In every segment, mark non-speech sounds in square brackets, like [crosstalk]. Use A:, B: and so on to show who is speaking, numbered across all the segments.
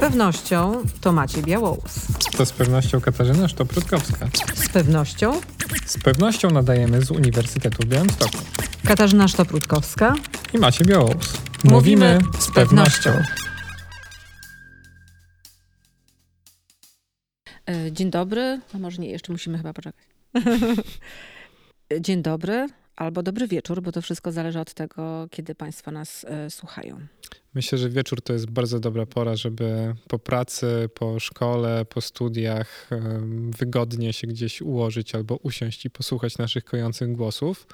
A: pewnością to Maciej Białołus.
B: To z pewnością Katarzyna Sztoprutkowska.
A: Z pewnością
B: Z pewnością nadajemy z Uniwersytetu w Białymstoku.
A: Katarzyna Sztoprutkowska.
B: I Macie Białołus.
A: Mówimy z pewnością. E, Dzień dobry. A może nie, jeszcze musimy chyba poczekać. [laughs] Dzień dobry albo dobry wieczór, bo to wszystko zależy od tego, kiedy Państwo nas e, słuchają.
B: Myślę, że wieczór to jest bardzo dobra pora, żeby po pracy, po szkole, po studiach wygodnie się gdzieś ułożyć albo usiąść i posłuchać naszych kojących głosów,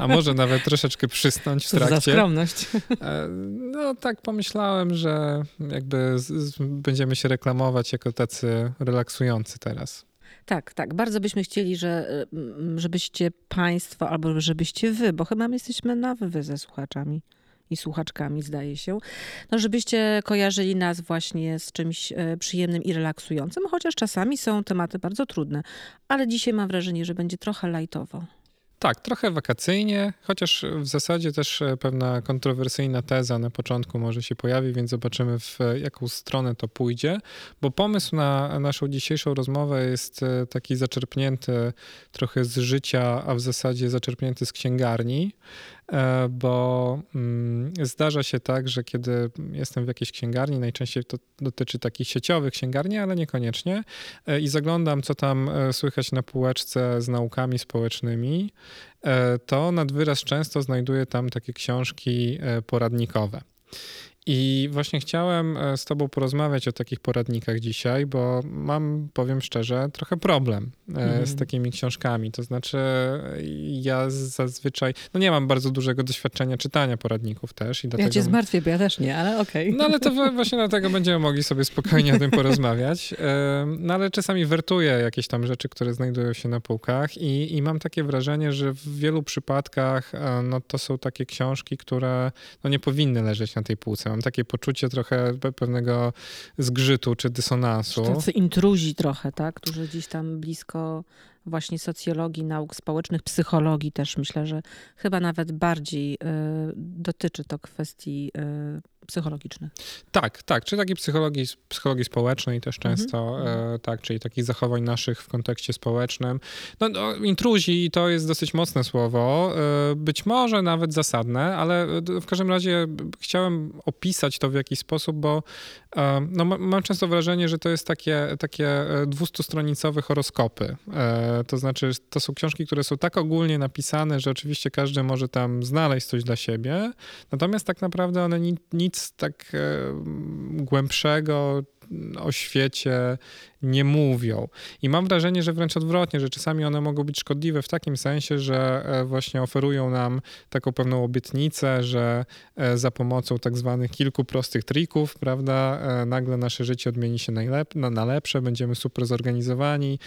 B: a może [laughs] nawet troszeczkę przysnąć w
A: Co za
B: trakcie.
A: skromność.
B: E, No tak pomyślałem, że jakby z, z, będziemy się reklamować jako tacy relaksujący teraz.
A: Tak, tak. Bardzo byśmy chcieli, że, mm, żebyście Państwo, albo żebyście Wy, bo chyba my jesteśmy na Wy ze słuchaczami i słuchaczkami, zdaje się, no żebyście kojarzyli nas właśnie z czymś e, przyjemnym i relaksującym, chociaż czasami są tematy bardzo trudne, ale dzisiaj mam wrażenie, że będzie trochę lajtowo.
B: Tak, trochę wakacyjnie, chociaż w zasadzie też e, pewna kontrowersyjna teza na początku może się pojawi, więc zobaczymy w e, jaką stronę to pójdzie, bo pomysł na naszą dzisiejszą rozmowę jest e, taki zaczerpnięty trochę z życia, a w zasadzie zaczerpnięty z księgarni, bo mm, zdarza się tak, że kiedy jestem w jakiejś księgarni, najczęściej to dotyczy takich sieciowych księgarni, ale niekoniecznie, e, i zaglądam, co tam e, słychać na półeczce z naukami społecznymi, e, to nad wyraz często znajduję tam takie książki e, poradnikowe. I właśnie chciałem e, z Tobą porozmawiać o takich poradnikach dzisiaj, bo mam, powiem szczerze, trochę problem e,
A: Mhm.
B: z takimi książkami. To znaczy, e, ja zazwyczaj, no nie mam bardzo dużego doświadczenia czytania poradników też. I dlatego...
A: Ja cię zmartwię, bo ja też nie, ale okej.
B: No ale to właśnie dlatego będziemy mogli sobie spokojnie o tym [laughs] porozmawiać. Em, No ale czasami wertuję jakieś tam rzeczy, które znajdują się na półkach i, i mam takie wrażenie, że w wielu przypadkach e, no, to są takie książki, które no, nie powinny leżeć na tej półce. Mam takie poczucie trochę pe- pewnego zgrzytu czy dysonansu.
A: Tacy intruzi trochę, tak? Którzy gdzieś tam blisko właśnie socjologii, nauk społecznych, psychologii też myślę, że chyba nawet bardziej y, dotyczy to kwestii y, psychologicznych.
B: Tak, tak, czy takiej psychologii, psychologii społecznej też często,
A: Mhm.
B: e, tak, czyli takich zachowań naszych w kontekście społecznym. No, no intruzi to jest dosyć mocne słowo, e, być może nawet zasadne, ale e, w każdym razie chciałem opisać to w jakiś sposób, bo e, no, ma- mam często wrażenie, że to jest takie, takie dwustustronicowe horoskopy. E, To znaczy, to są książki, które są tak ogólnie napisane, że oczywiście każdy może tam znaleźć coś dla siebie, Natomiast tak naprawdę one ni- nic tak głębszego o świecie nie mówią. I mam wrażenie, że wręcz odwrotnie, że czasami one mogą być szkodliwe w takim sensie, że e, właśnie oferują nam taką pewną obietnicę, że e, za pomocą tak zwanych kilku prostych trików, prawda, e, nagle nasze życie odmieni się na, na lepsze, będziemy super zorganizowani,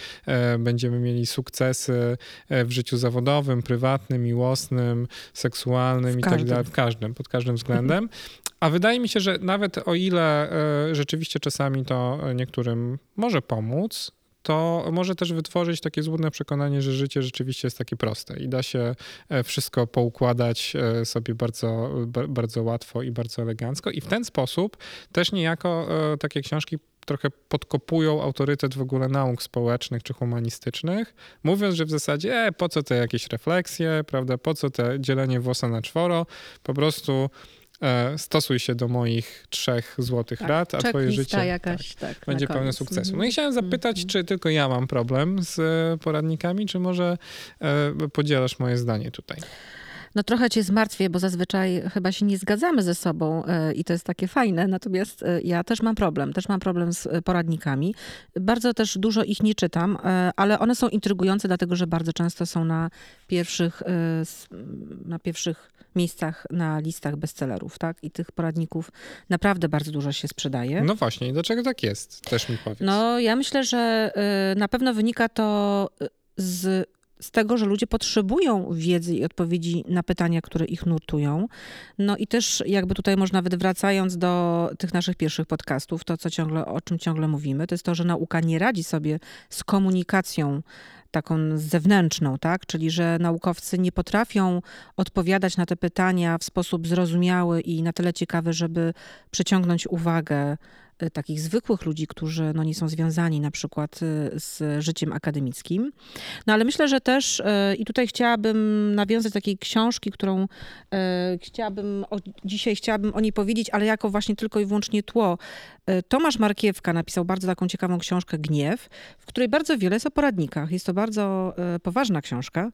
B: będziemy mieli sukcesy w życiu zawodowym, prywatnym, miłosnym, seksualnym i tak dalej, w każdym, pod każdym względem. [laughs] A wydaje mi się, że nawet o ile e, rzeczywiście czasami to niektórym może pomóc, to może też wytworzyć takie złudne przekonanie, że życie rzeczywiście jest takie proste i da się e, wszystko poukładać e, sobie bardzo, ba- bardzo łatwo i bardzo elegancko. I w ten sposób też niejako takie książki trochę podkopują autorytet w ogóle nauk społecznych czy humanistycznych, mówiąc, że w zasadzie e, po co te jakieś refleksje, prawda, po co te dzielenie włosa na czworo, po prostu stosuj się do moich trzech złotych
A: Tak,
B: rad, a twoje życie
A: jakaś, tak, na
B: będzie pełne sukcesu.
A: Mhm.
B: No i chciałem zapytać,
A: Mhm.
B: czy tylko ja mam problem z e, poradnikami, czy może e, podzielasz moje zdanie tutaj?
A: No trochę cię zmartwię, bo zazwyczaj chyba się nie zgadzamy ze sobą e, i to jest takie fajne. Natomiast e, ja też mam problem. Też mam problem z e, poradnikami. Bardzo też dużo ich nie czytam, ale one są intrygujące, dlatego że bardzo często są na pierwszych, na pierwszych miejscach na listach bestsellerów, tak? I tych poradników naprawdę bardzo dużo się sprzedaje.
B: No właśnie, i dlaczego tak jest? Też mi powiedz.
A: No, ja myślę, że na pewno wynika to z, z tego, że ludzie potrzebują wiedzy i odpowiedzi na pytania, które ich nurtują. No i też jakby tutaj może nawet wracając do tych naszych pierwszych podcastów, to co ciągle, o czym ciągle mówimy, to jest to, że nauka nie radzi sobie z komunikacją taką zewnętrzną, tak? Czyli, że naukowcy nie potrafią odpowiadać na te pytania w sposób zrozumiały i na tyle ciekawy, żeby przyciągnąć uwagę takich zwykłych ludzi, którzy no, nie są związani na przykład z życiem akademickim. No ale myślę, że też i tutaj chciałabym nawiązać do takiej książki, którą chciałabym, o, dzisiaj chciałabym o niej powiedzieć, ale jako właśnie tylko i wyłącznie tło. Tomasz Markiewka napisał bardzo taką ciekawą książkę Gniew, w której bardzo wiele jest o poradnikach. Jest to bardzo poważna książka.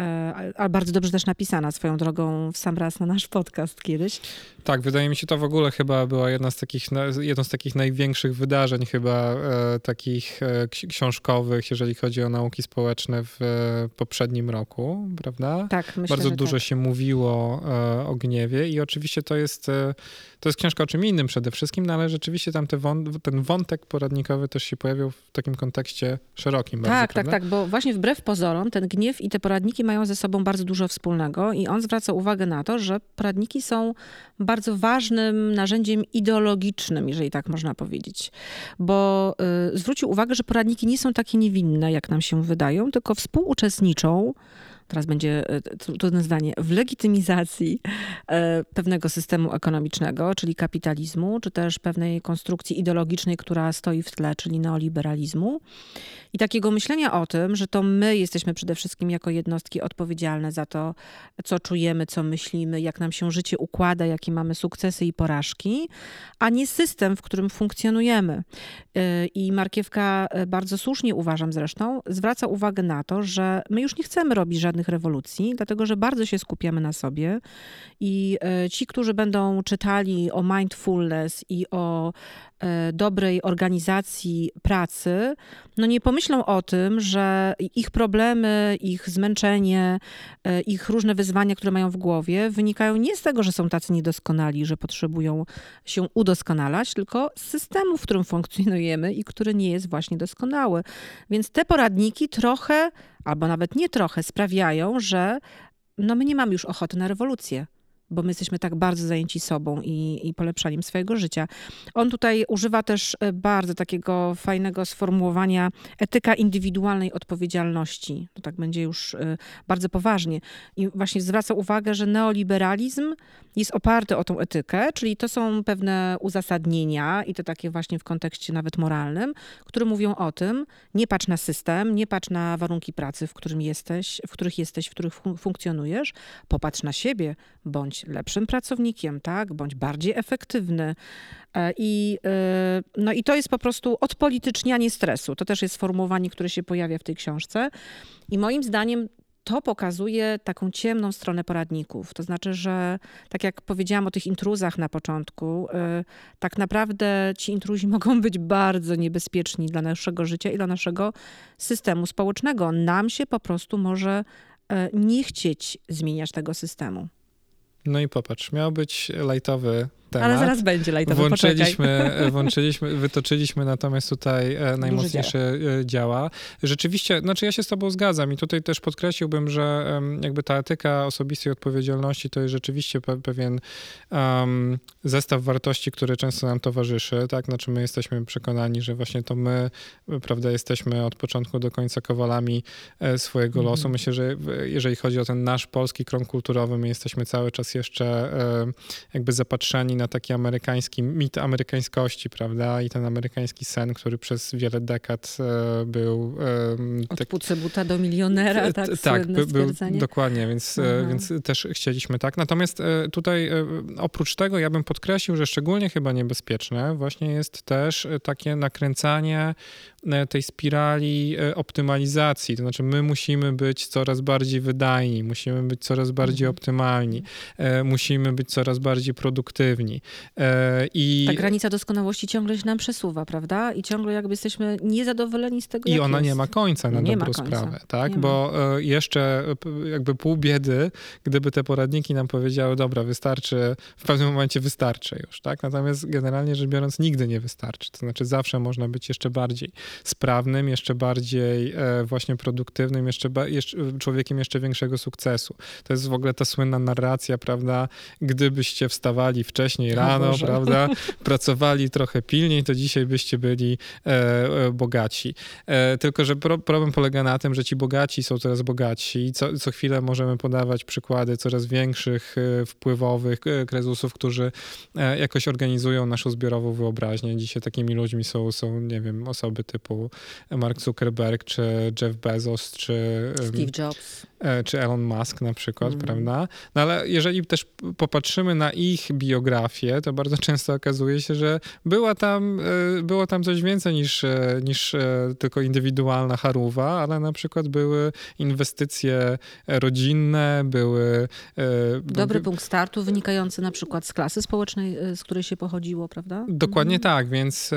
A: E, ale bardzo dobrze też napisana swoją drogą w sam raz na nasz podcast kiedyś.
B: Tak, wydaje mi się to w ogóle chyba była jedna z takich, jedno z takich największych wydarzeń chyba e, takich e, książkowych, jeżeli chodzi o nauki społeczne w poprzednim roku, prawda?
A: Tak, myślę,
B: Bardzo dużo
A: tak.
B: się mówiło o gniewie i oczywiście to jest, to jest książka o czym innym przede wszystkim, no ale rzeczywiście tam te wą- ten wątek poradnikowy też się pojawił w takim kontekście szerokim.
A: Tak,
B: bardzo,
A: tak,
B: prawda?
A: tak, bo właśnie wbrew pozorom ten gniew i te poradniki mają ze sobą bardzo dużo wspólnego i on zwraca uwagę na to, że poradniki są bardzo ważnym narzędziem ideologicznym, jeżeli tak można powiedzieć. Bo y, zwrócił uwagę, że poradniki nie są takie niewinne, jak nam się wydają, tylko współuczestniczą teraz będzie e, trudne zdanie, w legitymizacji e, pewnego systemu ekonomicznego, czyli kapitalizmu, czy też pewnej konstrukcji ideologicznej, która stoi w tle, czyli neoliberalizmu. I takiego myślenia o tym, że to my jesteśmy przede wszystkim jako jednostki odpowiedzialne za to, co czujemy, co myślimy, jak nam się życie układa, jakie mamy sukcesy i porażki, a nie system, w którym funkcjonujemy. E, I Markiewka bardzo słusznie uważam zresztą, zwraca uwagę na to, że my już nie chcemy robić żadnych żadnych rewolucji, dlatego że bardzo się skupiamy na sobie i e, ci, którzy będą czytali o mindfulness i o dobrej organizacji pracy, no nie pomyślą o tym, że ich problemy, ich zmęczenie, e, ich różne wyzwania, które mają w głowie, wynikają nie z tego, że są tacy niedoskonali, że potrzebują się udoskonalać, tylko z systemu, w którym funkcjonujemy i który nie jest właśnie doskonały. Więc te poradniki trochę albo nawet nie trochę, sprawiają, że no my nie mamy już ochoty na rewolucję bo my jesteśmy tak bardzo zajęci sobą i, i, polepszaniem swojego życia. On tutaj używa też e, bardzo takiego fajnego sformułowania etyka indywidualnej odpowiedzialności. To tak będzie już e, bardzo poważnie. I właśnie zwraca uwagę, że neoliberalizm jest oparty o tą etykę, czyli to są pewne uzasadnienia i to takie właśnie w kontekście nawet moralnym, które mówią o tym, nie patrz na system, nie patrz na warunki pracy, w, którym jesteś, w których jesteś, w których funkcjonujesz, popatrz na siebie, bądź lepszym pracownikiem, tak, bądź bardziej efektywny. E, I, e, no i to jest po prostu odpolitycznianie stresu. To też jest sformułowanie, które się pojawia w tej książce. I moim zdaniem to pokazuje taką ciemną stronę poradników. To znaczy, że tak jak powiedziałam o tych intruzach na początku, e, tak naprawdę ci intruzi [laughs] mogą być bardzo niebezpieczni dla naszego życia i dla naszego systemu społecznego. Nam się po prostu może nie chcieć zmieniać tego systemu.
B: No i popatrz, miał być lajtowy temat.
A: Ale zaraz będzie lajtowy,
B: włączyliśmy, włączyliśmy, wytoczyliśmy natomiast tutaj e, najmocniejsze działa. E, działa. Rzeczywiście, znaczy ja się z tobą zgadzam i tutaj też podkreśliłbym, że jakby ta etyka osobistej odpowiedzialności to jest rzeczywiście pewien um, zestaw wartości, który często nam towarzyszy, tak? Znaczy my jesteśmy przekonani, że właśnie to my, prawda, jesteśmy od początku do końca kowalami e, swojego losu. Mhm. Myślę, że jeżeli chodzi o ten nasz polski krąg kulturowy, my jesteśmy cały czas jeszcze jakby zapatrzeni na taki amerykański mit amerykańskości, prawda? I ten amerykański sen, który przez wiele dekad e, był...
A: Od tak, buta do milionera, tak?
B: Tak, by, był, dokładnie, więc, e, więc też chcieliśmy tak. Natomiast e, tutaj oprócz tego ja bym podkreślił, że szczególnie chyba niebezpieczne właśnie jest też takie nakręcanie tej spirali optymalizacji. To znaczy, my musimy być coraz bardziej wydajni, musimy być coraz bardziej mhm. optymalni, musimy być coraz bardziej produktywni.
A: E, I... Ta granica doskonałości ciągle się nam przesuwa, prawda? I ciągle jakby jesteśmy niezadowoleni z tego,
B: I ona
A: jest.
B: nie ma końca na nie dobrą sprawę, tak? Nie Bo ma. E, jeszcze jakby pół biedy, gdyby te poradniki nam powiedziały, dobra, wystarczy, w pewnym momencie wystarczy już, tak? Natomiast generalnie rzecz biorąc nigdy nie wystarczy. To znaczy zawsze można być jeszcze bardziej sprawnym, jeszcze bardziej e, właśnie produktywnym, jeszcze, jeszcze człowiekiem jeszcze większego sukcesu. To jest w ogóle ta słynna narracja, prawda? Gdybyście wstawali wcześniej rano, prawda, [laughs] pracowali trochę pilniej, to dzisiaj byście byli e, e, bogaci. E, tylko, że pro, problem polega na tym, że ci bogaci są coraz bogatsi i co, co chwilę możemy podawać przykłady coraz większych, e, wpływowych e, krezusów, którzy jakoś organizują naszą zbiorową wyobraźnię. Dzisiaj takimi ludźmi są, są nie wiem, osoby typu Mark Zuckerberg, czy Jeff Bezos, czy
A: Steve Jobs.
B: Czy Elon Musk na przykład, mm. prawda? No ale jeżeli też popatrzymy na ich biografię, to bardzo często okazuje się, że była tam, było tam coś więcej niż, niż tylko indywidualna charuwa, ale na przykład były inwestycje rodzinne, były...
A: Dobry by... punkt startu wynikający na przykład z klasy społecznej, z której się pochodziło, prawda?
B: Dokładnie mhm. tak, więc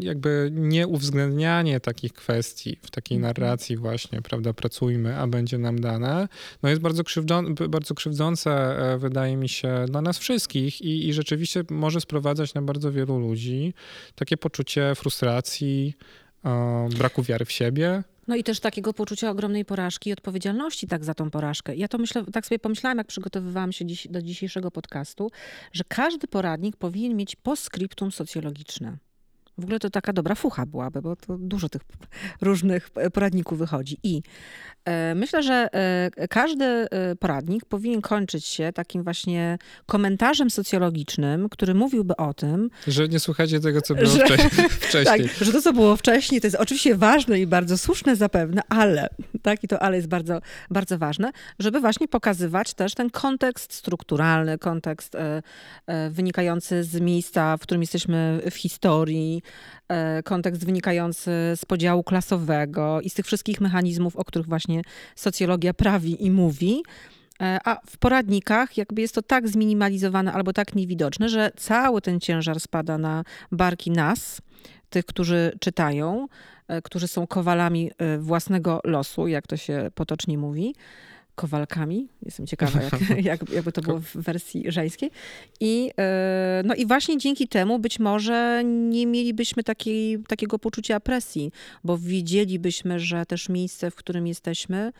B: jakby nie uwzględnianie takich kwestii w takiej mhm. narracji właśnie, prawda, pracujmy, a będzie nam dane, no jest bardzo, krzywdzące, bardzo krzywdzące, e, wydaje mi się, dla nas wszystkich i, i rzeczywiście może sprowadzać na bardzo wielu ludzi takie poczucie frustracji, braku wiary w siebie.
A: No i też takiego poczucia ogromnej porażki i odpowiedzialności tak za tą porażkę. Ja to myślę, tak sobie pomyślałam, jak przygotowywałam się dziś, do dzisiejszego podcastu, że każdy poradnik powinien mieć postscriptum socjologiczne. W ogóle to taka dobra fucha byłaby, bo to dużo tych różnych poradników wychodzi. I e, myślę, że e, każdy e, poradnik powinien kończyć się takim właśnie komentarzem socjologicznym, który mówiłby o tym,
B: że nie słuchacie tego, co było [laughs] że, [laughs] wcześniej.
A: Tak, że to, co było wcześniej, to jest oczywiście ważne i bardzo słuszne zapewne, ale, tak, i to ale jest bardzo, bardzo ważne, żeby właśnie pokazywać też ten kontekst strukturalny, kontekst wynikający z miejsca, w którym jesteśmy w historii, E, kontekst wynikający z podziału klasowego i z tych wszystkich mechanizmów, o których właśnie socjologia prawi i mówi. E, a w poradnikach jakby jest to tak zminimalizowane albo tak niewidoczne, że cały ten ciężar spada na barki nas, tych, którzy czytają, e, którzy są kowalami własnego losu, jak to się potocznie mówi kowalkami. Jestem ciekawa, jak, [laughs] jak, jakby to było w wersji żeńskiej. I, e, no i właśnie dzięki temu być może nie mielibyśmy takiej, takiego poczucia presji, bo wiedzielibyśmy, że też miejsce, w którym jesteśmy,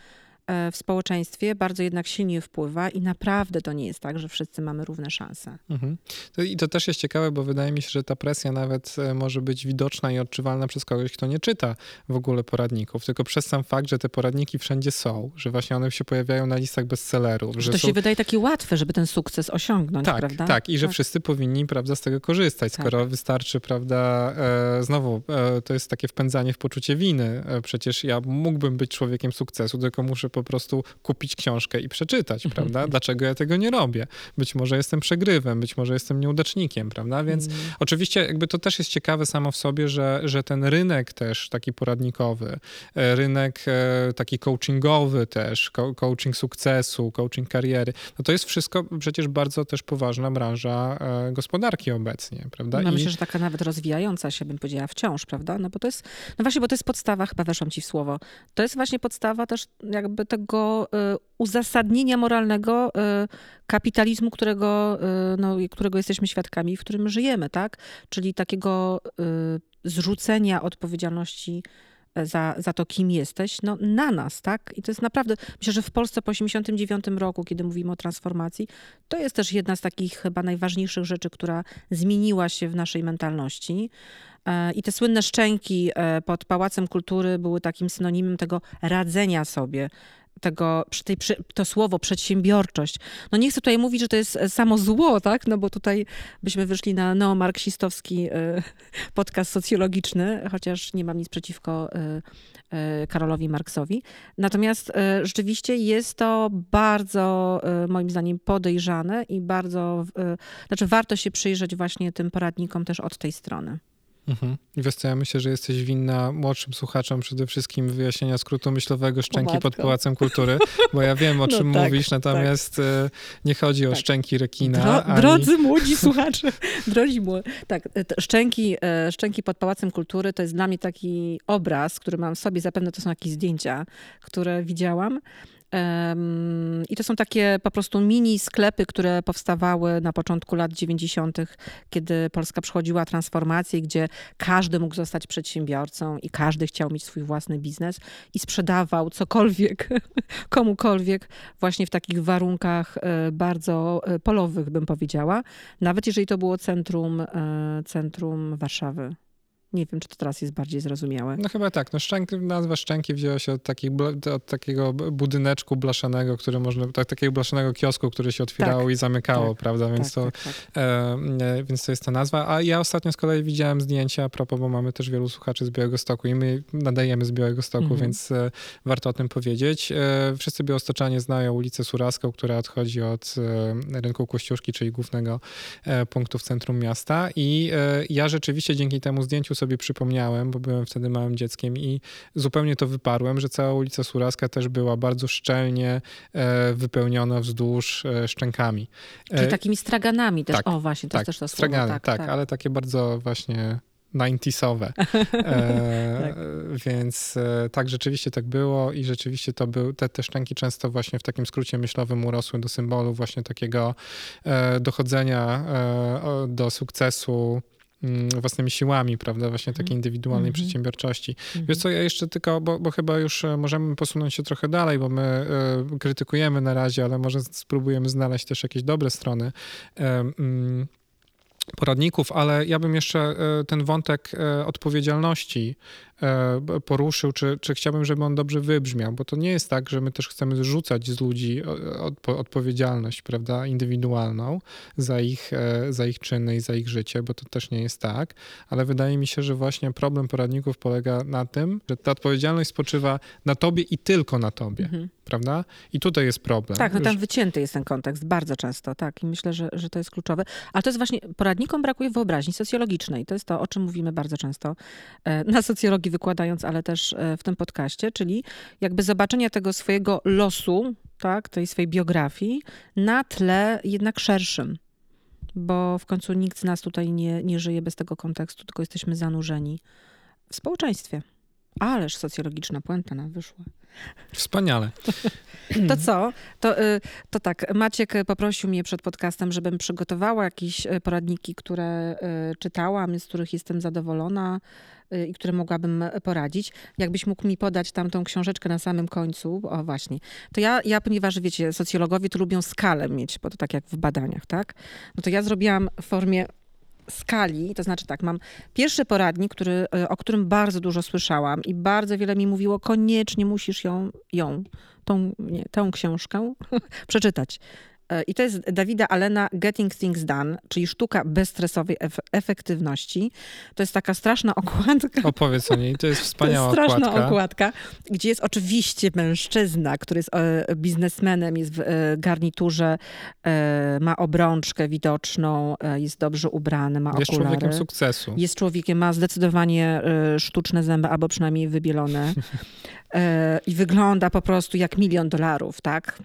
A: w społeczeństwie bardzo jednak silnie wpływa i naprawdę to nie jest tak, że wszyscy mamy równe szanse. Mhm.
B: I to też jest ciekawe, bo wydaje mi się, że ta presja nawet e, może być widoczna i odczuwalna przez kogoś, kto nie czyta w ogóle poradników, tylko przez sam fakt, że te poradniki wszędzie są, że właśnie one się pojawiają na listach bestsellerów.
A: Że to są... się wydaje takie łatwe, żeby ten sukces osiągnąć,
B: tak,
A: prawda?
B: Tak, i że tak. wszyscy powinni, prawda, z tego korzystać, skoro tak. wystarczy, prawda, e, znowu, e, to jest takie wpędzanie w poczucie winy. E, przecież ja mógłbym być człowiekiem sukcesu, tylko muszę po prostu kupić książkę i przeczytać, mhm. prawda? Dlaczego ja tego nie robię? Być może jestem przegrywem, być może jestem nieudacznikiem, prawda? Więc mm. oczywiście jakby to też jest ciekawe samo w sobie, że, że ten rynek też taki poradnikowy, e, rynek e, taki coachingowy też, coaching sukcesu, coaching kariery, no to jest wszystko przecież bardzo też poważna branża e, gospodarki obecnie, prawda?
A: No I... myślę, że taka nawet rozwijająca się, bym powiedziała, wciąż, prawda? No bo to jest, no właśnie, bo to jest podstawa, chyba weszłam ci w słowo, to jest właśnie podstawa też jakby tego Y, uzasadnienia moralnego y, kapitalizmu, którego, y, no, którego jesteśmy świadkami, w którym żyjemy, tak? Czyli takiego zrzucenia odpowiedzialności za, za to, kim jesteś, no, na nas, tak? I to jest naprawdę, myślę, że w Polsce po 89 roku, kiedy mówimy o transformacji, to jest też jedna z takich chyba najważniejszych rzeczy, która zmieniła się w naszej mentalności. E, I te słynne szczęki e, pod Pałacem Kultury były takim synonimem tego radzenia sobie tego, tej, to słowo przedsiębiorczość. No nie chcę tutaj mówić, że to jest e, samo zło, tak? No bo tutaj byśmy wyszli na neomarksistowski [laughs] podcast socjologiczny, chociaż nie mam nic przeciwko Karolowi Marksowi. Natomiast rzeczywiście jest to bardzo, moim zdaniem, podejrzane i bardzo, znaczy warto się przyjrzeć właśnie tym poradnikom też od tej strony.
B: Mhm. Wiesz co, ja myślę, że jesteś winna młodszym słuchaczom przede wszystkim wyjaśnienia skrótu myślowego Szczęki pod Pałacem Kultury, bo ja wiem, o no czym tak, mówisz, tak. natomiast tak. nie chodzi o tak. szczęki rekina. Dro,
A: ani... Drodzy młodzi [laughs] słuchacze, drodzy młodzi, tak, e, szczęki, szczęki pod Pałacem Kultury to jest dla mnie taki obraz, który mam w sobie, zapewne to są jakieś zdjęcia, które widziałam, I to są takie po prostu mini sklepy, które powstawały na początku lat 90., kiedy Polska przechodziła transformację, gdzie każdy mógł zostać przedsiębiorcą i każdy chciał mieć swój własny biznes i sprzedawał cokolwiek, [laughs] komukolwiek, właśnie w takich warunkach e, bardzo e, polowych, bym powiedziała. Nawet jeżeli to było centrum, e, centrum Warszawy. Nie wiem, czy to teraz jest bardziej zrozumiałe.
B: No chyba tak. No szczęk, nazwa szczęki wzięła się od, takich, od takiego budyneczku blaszanego, który można, tak, takiego blaszanego kiosku, który się otwierało tak, i zamykało, tak, prawda? Więc, tak, to, tak, tak. e, więc to jest ta nazwa. A ja ostatnio z kolei widziałem zdjęcia, a propos, bo mamy też wielu słuchaczy z Białego Stoku i my nadajemy z Białego Stoku, mhm. więc e, warto o tym powiedzieć. E, wszyscy białostoczanie znają ulicę Suraską, która odchodzi od e, rynku Kościuszki, czyli głównego e, punktu w centrum miasta i e, ja rzeczywiście dzięki temu zdjęciu sobie przypomniałem, bo byłem wtedy małym dzieckiem i zupełnie to wyparłem, że cała ulica Suraska też była bardzo szczelnie e, wypełniona wzdłuż e, szczękami.
A: E, Czyli takimi straganami też. Tak, o właśnie, to
B: tak,
A: też to
B: stragany,
A: słowo.
B: Tak, tak, tak, ale takie bardzo właśnie 90sowe. [laughs] E, tak. Więc e, tak, rzeczywiście tak było i rzeczywiście to był, te, te szczęki często właśnie w takim skrócie myślowym urosły do symbolu właśnie takiego e, dochodzenia do sukcesu własnymi siłami, prawda, właśnie takiej mhm. indywidualnej mm -hmm. przedsiębiorczości. Mm -hmm. Wiesz co, ja jeszcze tylko, bo, bo, chyba już e, możemy posunąć się trochę dalej, bo my y, krytykujemy na razie, ale może spróbujemy znaleźć też jakieś dobre strony. Y, y, poradników, ale ja bym jeszcze ten wątek odpowiedzialności E, poruszył, czy, czy chciałbym, żeby on dobrze wybrzmiał, bo to nie jest tak, że my też chcemy zrzucać z ludzi odpowiedzialność, prawda, indywidualną za ich, e, za ich czyny i za ich życie, bo to też nie jest tak, ale wydaje mi się, że właśnie problem poradników polega na tym, że ta odpowiedzialność spoczywa na tobie i tylko na tobie. Mhm prawda? I tutaj jest problem.
A: Tak, no tam wycięty jest ten kontekst bardzo często, tak. I myślę, że, że to jest kluczowe. Ale to jest właśnie, poradnikom brakuje wyobraźni socjologicznej. To jest to, o czym mówimy bardzo często e, na socjologii wykładając, ale też e, w tym podcaście, czyli jakby zobaczenia tego swojego losu, tak, tej swojej biografii na tle jednak szerszym. Bo w końcu nikt z nas tutaj nie, nie żyje bez tego kontekstu, tylko jesteśmy zanurzeni w społeczeństwie. Ależ socjologiczna puenta nam wyszła.
B: Wspaniale. [clears throat]
A: To co? To, y, to tak, Maciek poprosił mnie przed podcastem, żebym przygotowała jakieś y, poradniki, które y, czytałam, z których jestem zadowolona i które mogłabym poradzić. Jakbyś mógł mi podać tam tą książeczkę na samym końcu, o właśnie, to ja, ja ponieważ wiecie, socjologowie to lubią skalę mieć, bo to tak jak w badaniach, tak? No to ja zrobiłam w formie skali, to znaczy tak, mam pierwszy poradnik, który, e, o którym bardzo dużo słyszałam i bardzo wiele mi mówiło, koniecznie musisz ją, ją tą, nie, tę książkę [laughs] przeczytać. E, I to jest Dawida Alena Getting Things Done, czyli sztuka bezstresowej ef efektywności. To jest taka straszna okładka.
B: Opowiedz o niej, to jest wspaniała [laughs]
A: to jest straszna
B: okładka.
A: okładka, gdzie jest oczywiście mężczyzna, który jest e, biznesmenem, jest w e, garniturze, ma obrączkę widoczną, jest dobrze ubrany, ma
B: jest
A: okulary.
B: Jest człowiekiem sukcesu.
A: Jest człowiekiem, ma zdecydowanie sztuczne zęby, albo przynajmniej wybielone. [laughs] I wygląda po prostu jak milion dolarów, tak?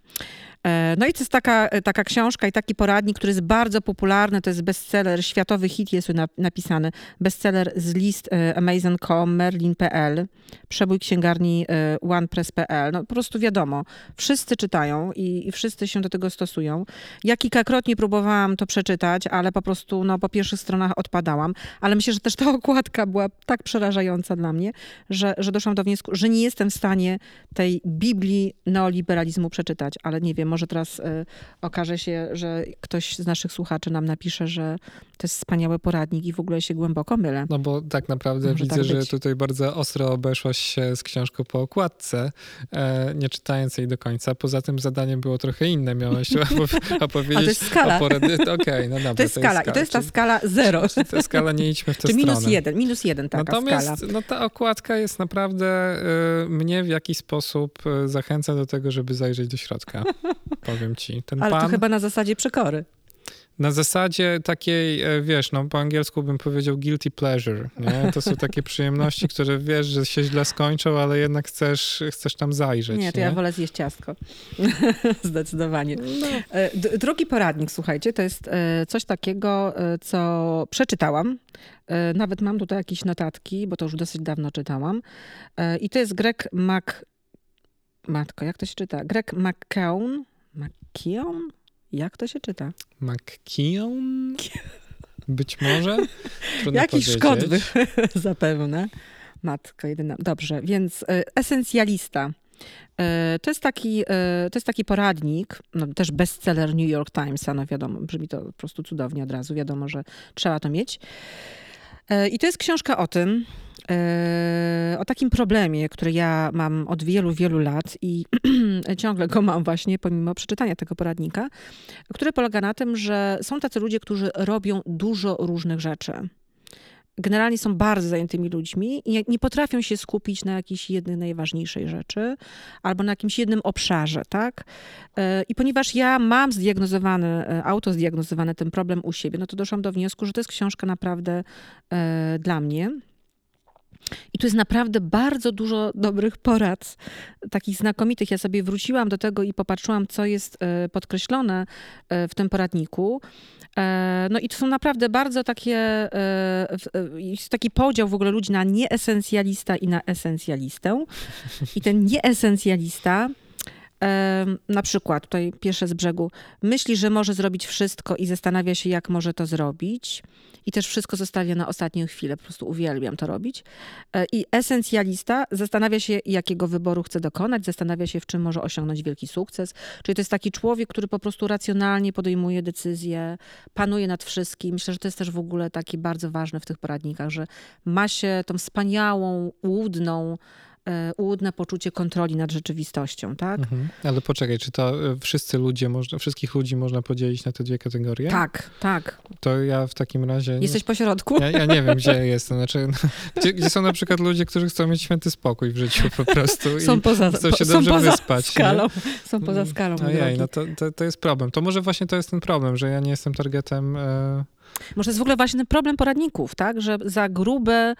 A: E, no i to jest taka, e, taka książka i taki poradnik, który jest bardzo popularny. To jest bestseller, światowy hit jest napisany. Bestseller z list e, Amazon.com, Merlin.pl, przebój księgarni OnePress.pl. No po prostu wiadomo, wszyscy czytają i, i wszyscy się do tego stosują. Ja kilkakrotnie próbowałam to przeczytać, ale po prostu no, po pierwszych stronach odpadałam. Ale myślę, że też ta okładka była tak przerażająca dla mnie, że, że doszłam do wniosku, że nie jestem w stanie tej Biblii neoliberalizmu przeczytać, ale nie wiem, może teraz y, okaże się, że ktoś z naszych słuchaczy nam napisze, że to jest wspaniały poradnik i w ogóle się głęboko mylę.
B: No bo tak naprawdę Może widzę, tak że tutaj bardzo ostro obeszłaś się z książką po okładce, e, nie czytając jej do końca. Poza tym zadanie było trochę inne. Miałaś [laughs] opowiedzieć
A: A to jest skala.
B: porady... Okej, okay, no [laughs] dobra.
A: To jest skala. To jest I to jest ta skala zero.
B: Ta skala, nie idźmy w tę
A: Czy
B: stronę.
A: minus jeden, minus jeden taka
B: Natomiast,
A: skala.
B: no ta okładka jest naprawdę y, mnie w jakiś sposób y, zachęca do tego, żeby zajrzeć do środka. [laughs] Powiem ci.
A: Ten Ale pan... to chyba na zasadzie przekory.
B: Na zasadzie takiej, e, wiesz, no po angielsku bym powiedział guilty pleasure, nie? To są takie [laughs] przyjemności, które wiesz, że się źle skończą, ale jednak chcesz, chcesz tam zajrzeć.
A: Nie, to nie? ja wolę zjeść ciastko. [laughs] Zdecydowanie. No. E, drugi poradnik, słuchajcie, to jest e, coś takiego, co przeczytałam. Nawet mam tutaj jakieś notatki, bo to już dosyć dawno czytałam. I to jest Greg Mac Matko, jak to się czyta? Greg McKeown? McKeown? Jak to się czyta?
B: McKeown? [laughs] Być może? Trudno
A: Jakiś
B: powiedzieć.
A: By, [laughs] zapewne. Matko jedyna. Dobrze, więc e, esencjalista. E, To jest taki, e, to jest taki poradnik, no też bestseller New York Timesa, no wiadomo, brzmi to po prostu cudownie od razu, wiadomo, że trzeba to mieć. I to jest książka o tym, o takim problemie, który ja mam od wielu, wielu lat i [clears throat] ciągle go mam właśnie pomimo przeczytania tego poradnika, który polega na tym, że są tacy ludzie, którzy robią dużo różnych rzeczy generalnie są bardzo zajętymi ludźmi i nie potrafią się skupić na jakiejś jednej najważniejszej rzeczy albo na jakimś jednym obszarze, tak? E, I ponieważ ja mam zdiagnozowany, e, autozdiagnozowany ten problem u siebie, no to doszłam do wniosku, że to jest książka naprawdę e, dla mnie. I tu jest naprawdę bardzo dużo dobrych porad, takich znakomitych. Ja sobie wróciłam do tego i popatrzyłam, co jest e, podkreślone e, w tym poradniku. E, No i to są naprawdę bardzo takie, jest taki podział w ogóle ludzi na nieesencjalista i na esencjalistę. I ten nieesencjalista, na przykład, tutaj pierwsze z brzegu, myśli, że może zrobić wszystko i zastanawia się, jak może to zrobić. I też wszystko zostawia na ostatnią chwilę, po prostu uwielbiam to robić. E, I esencjalista zastanawia się, jakiego wyboru chce dokonać, zastanawia się, w czym może osiągnąć wielki sukces. Czyli to jest taki człowiek, który po prostu racjonalnie podejmuje decyzje, panuje nad wszystkim. Myślę, że to jest też w ogóle takie bardzo ważne w tych poradnikach, że ma się tą wspaniałą, łudną, e, łudne poczucie kontroli nad rzeczywistością, tak?
B: Mhm. Ale poczekaj, czy to e, wszyscy ludzie, można, wszystkich ludzi można podzielić na te dwie kategorie?
A: Tak, tak.
B: To ja w takim razie...
A: Jesteś po środku?
B: Ja, ja nie wiem, gdzie jestem. Znaczy, no, gdzie, gdzie są na przykład ludzie, którzy chcą mieć święty spokój w życiu po prostu
A: Są
B: i
A: poza,
B: chcą się
A: są
B: dobrze
A: poza
B: wyspać. nie?
A: skalą. Są poza skalą. mój
B: Ojej, no to, to, to jest problem. To może właśnie to jest ten problem, że ja nie jestem targetem... E...
A: Może to jest w ogóle właśnie problem poradników, tak? Że za grube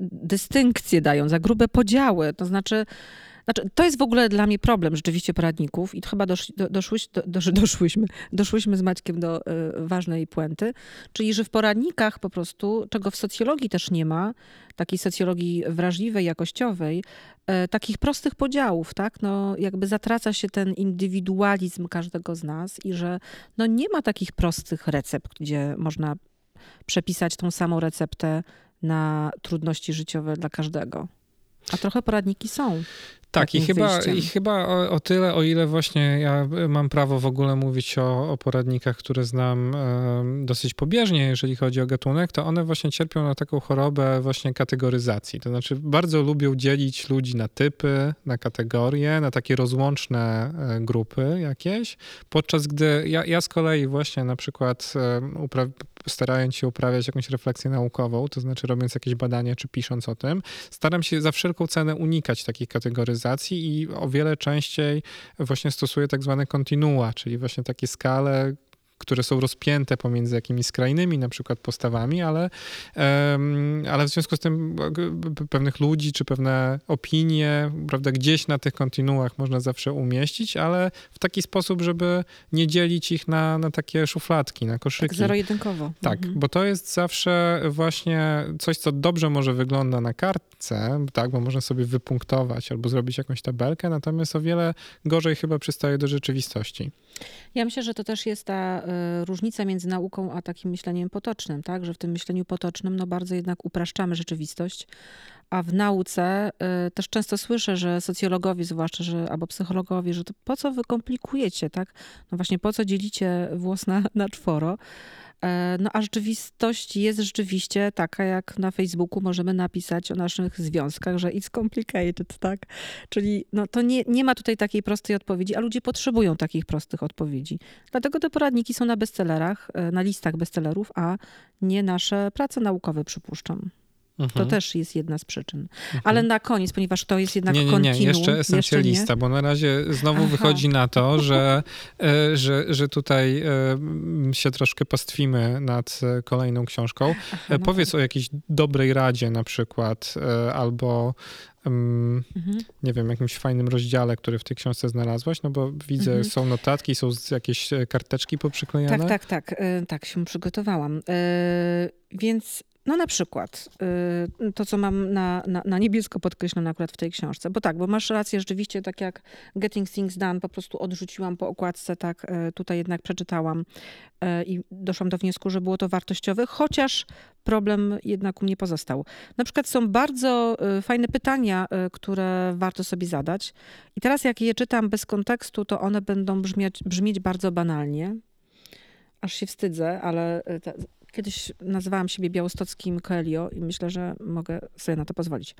A: dystynkcje dają, za grube podziały. To znaczy, znaczy, to jest w ogóle dla mnie problem rzeczywiście poradników i chyba dosz, do, doszłyś, do, dosz, doszłyśmy, doszłyśmy z Maćkiem do y, ważnej puenty, czyli że w poradnikach po prostu, czego w socjologii też nie ma, takiej socjologii wrażliwej, jakościowej, y, takich prostych podziałów, tak? No jakby zatraca się ten indywidualizm każdego z nas i że no nie ma takich prostych recept, gdzie można przepisać tą samą receptę na trudności życiowe dla każdego. A trochę poradniki są.
B: Tak, i chyba,
A: wyjściem.
B: i chyba o, o tyle, o ile właśnie ja mam prawo w ogóle mówić o, o poradnikach, które znam em, dosyć pobieżnie, jeżeli chodzi o gatunek, to one właśnie cierpią na taką chorobę właśnie kategoryzacji. To znaczy bardzo lubią dzielić ludzi na typy, na kategorie, na takie rozłączne e, grupy jakieś, podczas gdy ja, ja z kolei właśnie na przykład upra- starając się uprawiać jakąś refleksję naukową, to znaczy robiąc jakieś badanie czy pisząc o tym, staram się za wszelką cenę unikać takich kategoryzacji i o wiele częściej właśnie stosuję tak zwane kontinua, czyli właśnie takie skale, które są rozpięte pomiędzy jakimiś skrajnymi na przykład postawami, ale, ale w związku z tym e, pewnych ludzi czy pewne opinie, prawda, gdzieś na tych kontinuach można zawsze umieścić, ale w taki sposób, żeby nie dzielić ich na, na takie szufladki, na
A: Tak
B: koszyki.
A: zero-jedynkowo.
B: Tak,
A: Mhm.
B: bo to jest zawsze właśnie coś, co dobrze może wygląda na kartce, tak, bo można sobie wypunktować albo zrobić jakąś tabelkę, natomiast o wiele gorzej chyba przystaje do rzeczywistości.
A: Ja myślę, że to też jest ta różnica między nauką a takim myśleniem potocznym, tak? Że w tym myśleniu potocznym no bardzo jednak upraszczamy rzeczywistość, a w nauce y, też często słyszę, że socjologowie zwłaszcza, że albo psychologowie, że to po co wy komplikujecie, tak? No właśnie po co dzielicie włos na, na czworo? E, No a rzeczywistość jest rzeczywiście taka, jak na Facebooku możemy napisać o naszych związkach, że it's complicated, tak? Czyli no, to nie, nie ma tutaj takiej prostej odpowiedzi, a ludzie potrzebują takich prostych odpowiedzi. Dlatego te poradniki są na bestsellerach, e, na listach bestsellerów, a nie nasze prace naukowe, przypuszczam. To
B: Mhm.
A: też jest jedna z przyczyn.
B: Mhm.
A: Ale na koniec, ponieważ to jest jednak
B: Nie, nie, nie,
A: kontinuum,
B: jeszcze esencjalista, bo na razie znowu
A: Aha.
B: wychodzi na to, że, e, że, że tutaj e, się troszkę pastwimy nad e, kolejną książką.
A: Aha, no
B: Powiedz
A: tak.
B: o jakiejś dobrej radzie na przykład, albo em,
A: Mhm.
B: nie wiem, jakimś fajnym rozdziale, który w tej książce znalazłaś, no bo widzę,
A: Mhm.
B: są notatki, są jakieś karteczki poprzyklejane.
A: Tak, tak, tak. Tak się przygotowałam. Więc No na przykład y, to, co mam na, na, na, niebiesko podkreślone akurat w tej książce. Bo tak, bo masz rację, rzeczywiście, tak jak Getting Things Done po prostu odrzuciłam po okładce, tak y, tutaj jednak przeczytałam y, i doszłam do wniosku, że było to wartościowe, chociaż problem jednak u mnie pozostał. Na przykład są bardzo fajne pytania, które warto sobie zadać. I teraz jak je czytam bez kontekstu, to one będą brzmieć, brzmieć bardzo banalnie. Aż się wstydzę, ale Kiedyś nazywałam siebie białostockim Coelho i myślę, że mogę sobie na to pozwolić.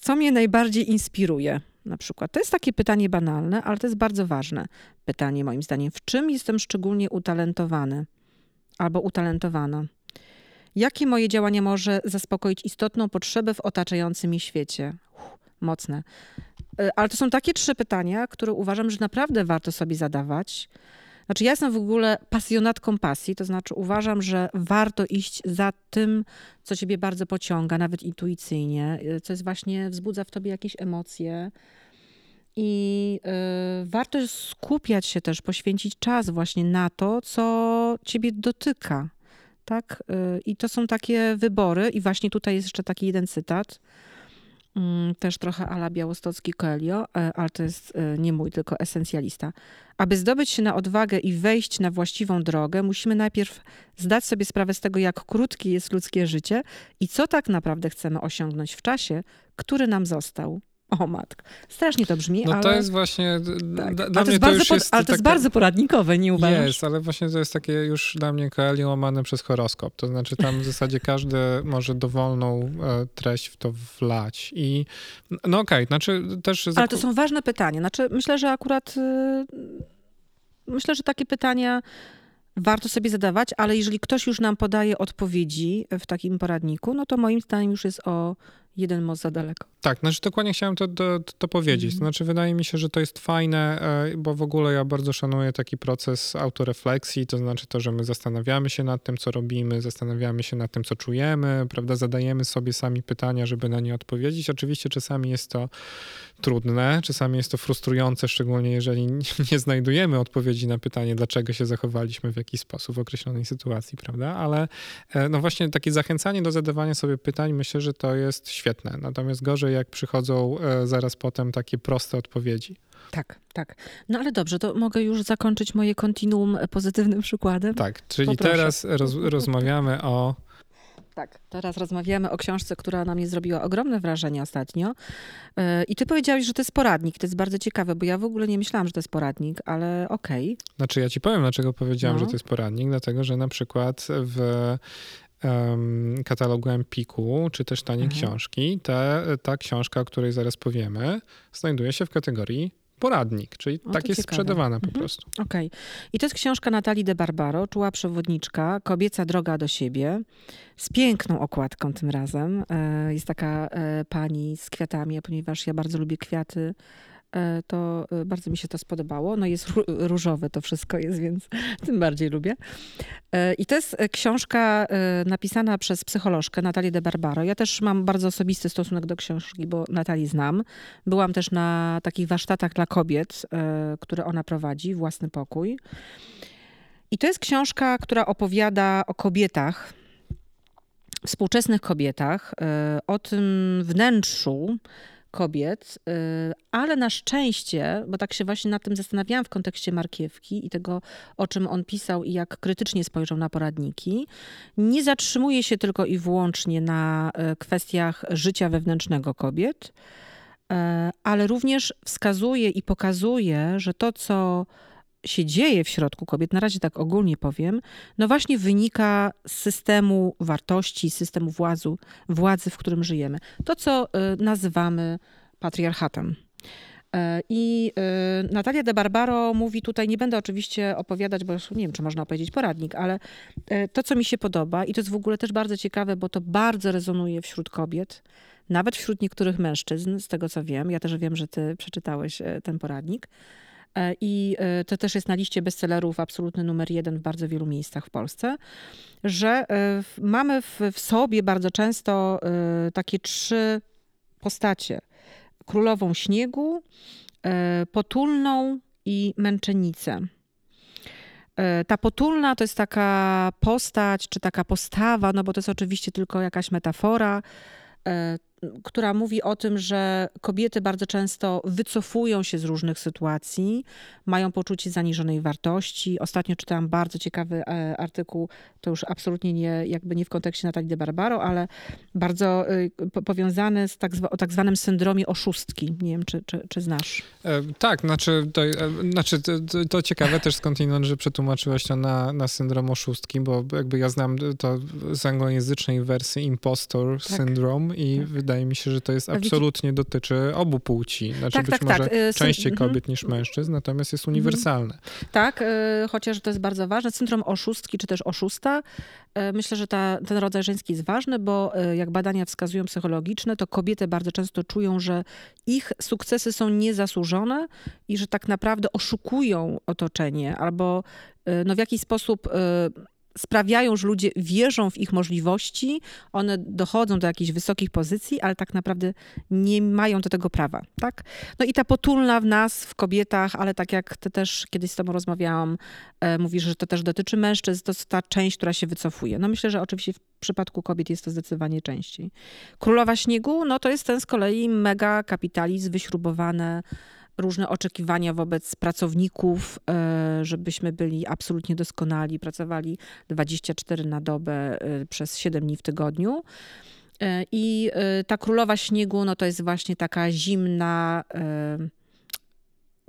A: Co mnie najbardziej inspiruje? Na przykład. To jest takie pytanie banalne, ale to jest bardzo ważne pytanie moim zdaniem. W czym jestem szczególnie utalentowany albo utalentowana? Jakie moje działanie może zaspokoić istotną potrzebę w otaczającym mi świecie? Uff, mocne. E, ale to są takie trzy pytania, które uważam, że naprawdę warto sobie zadawać znaczy, ja jestem w ogóle pasjonatką pasji, to znaczy uważam, że warto iść za tym, co ciebie bardzo pociąga, nawet intuicyjnie, co jest właśnie, wzbudza w tobie jakieś emocje. I y, warto skupiać się też, poświęcić czas właśnie na to, co ciebie dotyka. Tak? Y, I to są takie wybory, i właśnie tutaj jest jeszcze taki jeden cytat też trochę ala białostocki Coelho, e, ale to jest e, nie mój, tylko esencjalista. Aby zdobyć się na odwagę i wejść na właściwą drogę, musimy najpierw zdać sobie sprawę z tego, jak krótkie jest ludzkie życie i co tak naprawdę chcemy osiągnąć w czasie, który nam został. O matko. Strasznie to brzmi,
B: no
A: ale...
B: to jest właśnie... Tak. Dla
A: ale to
B: jest,
A: bardzo,
B: to jest
A: ale to jest bardzo poradnikowe, nie uważasz?
B: Jest, ale właśnie to jest takie już dla mnie Coelho łamane przez horoskop. To znaczy tam w [laughs] zasadzie każdy może dowolną e, treść w to wlać. I no okej, okay, znaczy też...
A: Ale to są ważne pytania. Znaczy myślę, że akurat... Y, myślę, że takie pytania warto sobie zadawać, ale jeżeli ktoś już nam podaje odpowiedzi w takim poradniku, no to moim zdaniem już jest o jeden most za daleko.
B: Tak, znaczy dokładnie chciałem to, to, to powiedzieć. Mm. Znaczy wydaje mi się, że to jest fajne, e, bo w ogóle ja bardzo szanuję taki proces autorefleksji, to znaczy to, że my zastanawiamy się nad tym, co robimy, zastanawiamy się nad tym, co czujemy, prawda, zadajemy sobie sami pytania, żeby na nie odpowiedzieć. Oczywiście czasami jest to trudne, czasami jest to frustrujące, szczególnie jeżeli [laughs] nie znajdujemy odpowiedzi na pytanie, dlaczego się zachowaliśmy w jakiś sposób w określonej sytuacji, prawda, ale e, no właśnie takie zachęcanie do zadawania sobie pytań, myślę, że to jest świetne. Natomiast gorzej jak przychodzą e, zaraz potem takie proste odpowiedzi.
A: Tak, tak. No ale dobrze, to mogę już zakończyć moje kontinuum pozytywnym przykładem.
B: Tak, czyli Poproszę. teraz roz, [laughs] rozmawiamy o.
A: Tak, teraz rozmawiamy o książce, która na mnie zrobiła ogromne wrażenie ostatnio. E, I ty powiedziałeś, że to jest poradnik. To jest bardzo ciekawe, bo ja w ogóle nie myślałam, że to jest poradnik, ale okej. Okay.
B: Znaczy, ja ci powiem, dlaczego powiedziałam, no. że to jest poradnik. Dlatego, że na przykład w katalogu Empiku, czy też tanie mhm. książki, te, ta książka, o której zaraz powiemy, znajduje się w kategorii poradnik, czyli o, tak jest ciekawe. sprzedawana po mhm. prostu.
A: Okej. Okay. I to jest książka Natalii de Barbaro, Czuła przewodniczka, Kobieca droga do siebie, z piękną okładką tym razem. E, jest taka e, pani z kwiatami, ponieważ ja bardzo lubię kwiaty, to e, bardzo mi się to spodobało. No jest różowe to wszystko jest, więc [laughs] tym bardziej lubię. E, I to jest książka napisana przez psycholożkę Natalię de Barbaro. Ja też mam bardzo osobisty stosunek do książki, bo Natalii znam. Byłam też na takich warsztatach dla kobiet, które ona prowadzi, Własny Pokój. I to jest książka, która opowiada o kobietach, współczesnych kobietach, o tym wnętrzu, kobiet, y, ale na szczęście, bo tak się właśnie nad tym zastanawiałam w kontekście Markiewki i tego, o czym on pisał i jak krytycznie spojrzał na poradniki, nie zatrzymuje się tylko i wyłącznie na y, kwestiach życia wewnętrznego kobiet, y, ale również wskazuje i pokazuje, że to, co się dzieje w środku kobiet, na razie tak ogólnie powiem, no właśnie wynika z systemu wartości, systemu władzy, władzy, w którym żyjemy. To, co y, nazywamy patriarchatem. E, I y, Natalia de Barbaro mówi tutaj, nie będę oczywiście opowiadać, bo nie wiem, czy można opowiedzieć poradnik, ale e, to, co mi się podoba, i to jest w ogóle też bardzo ciekawe, bo to bardzo rezonuje wśród kobiet, nawet wśród niektórych mężczyzn, z tego co wiem. Ja też wiem, że ty przeczytałeś e, ten poradnik I e, to też jest na liście bestsellerów absolutny numer jeden w bardzo wielu miejscach w Polsce, że e, mamy w, w sobie bardzo często takie trzy postacie. Królową śniegu, potulną i męczenicę. Ta potulna to jest taka postać, czy taka postawa, no bo to jest oczywiście tylko jakaś metafora która mówi o tym, że kobiety bardzo często wycofują się z różnych sytuacji, mają poczucie zaniżonej wartości. Ostatnio czytałam bardzo ciekawy e, artykuł, to już absolutnie nie, jakby nie w kontekście Natalii de Barbaro, ale bardzo y, powiązany z tak, o tak zwanym syndromie oszustki. Nie wiem, czy, czy, czy znasz.
B: E, tak, znaczy, to, e, znaczy to, to ciekawe też skądinąd, że przetłumaczyłaś to na, na syndrom oszustki, bo jakby ja znam to z anglojęzycznej wersji impostor tak. syndrome i tak. wydaje mi się, że to jest absolutnie dotyczy obu płci. Znaczy tak, być tak, może tak. Częściej mhm. kobiet niż mężczyzn, natomiast jest mhm. uniwersalne.
A: Tak, y, chociaż to jest bardzo ważne. Syndrom oszustki czy też oszusta. Y, myślę, że ta, ten rodzaj żeński jest ważny, bo jak badania wskazują psychologiczne, to kobiety bardzo często czują, że ich sukcesy są niezasłużone i że tak naprawdę oszukują otoczenie albo no w jakiś sposób sprawiają, że ludzie wierzą w ich możliwości, one dochodzą do jakichś wysokich pozycji, ale tak naprawdę nie mają do tego prawa, tak? No i ta potulna w nas, w kobietach, ale tak jak ty też kiedyś z tobą rozmawiałam, e, mówisz, że to też dotyczy mężczyzn, to jest ta część, która się wycofuje. No myślę, że oczywiście w przypadku kobiet jest to zdecydowanie częściej. Królowa Śniegu, no to jest ten z kolei mega kapitalizm, wyśrubowane różne oczekiwania wobec pracowników, e, żebyśmy byli absolutnie doskonali, pracowali 24 na dobę e, przez 7 dni w tygodniu. E, I ta królowa śniegu, no to jest właśnie taka zimna,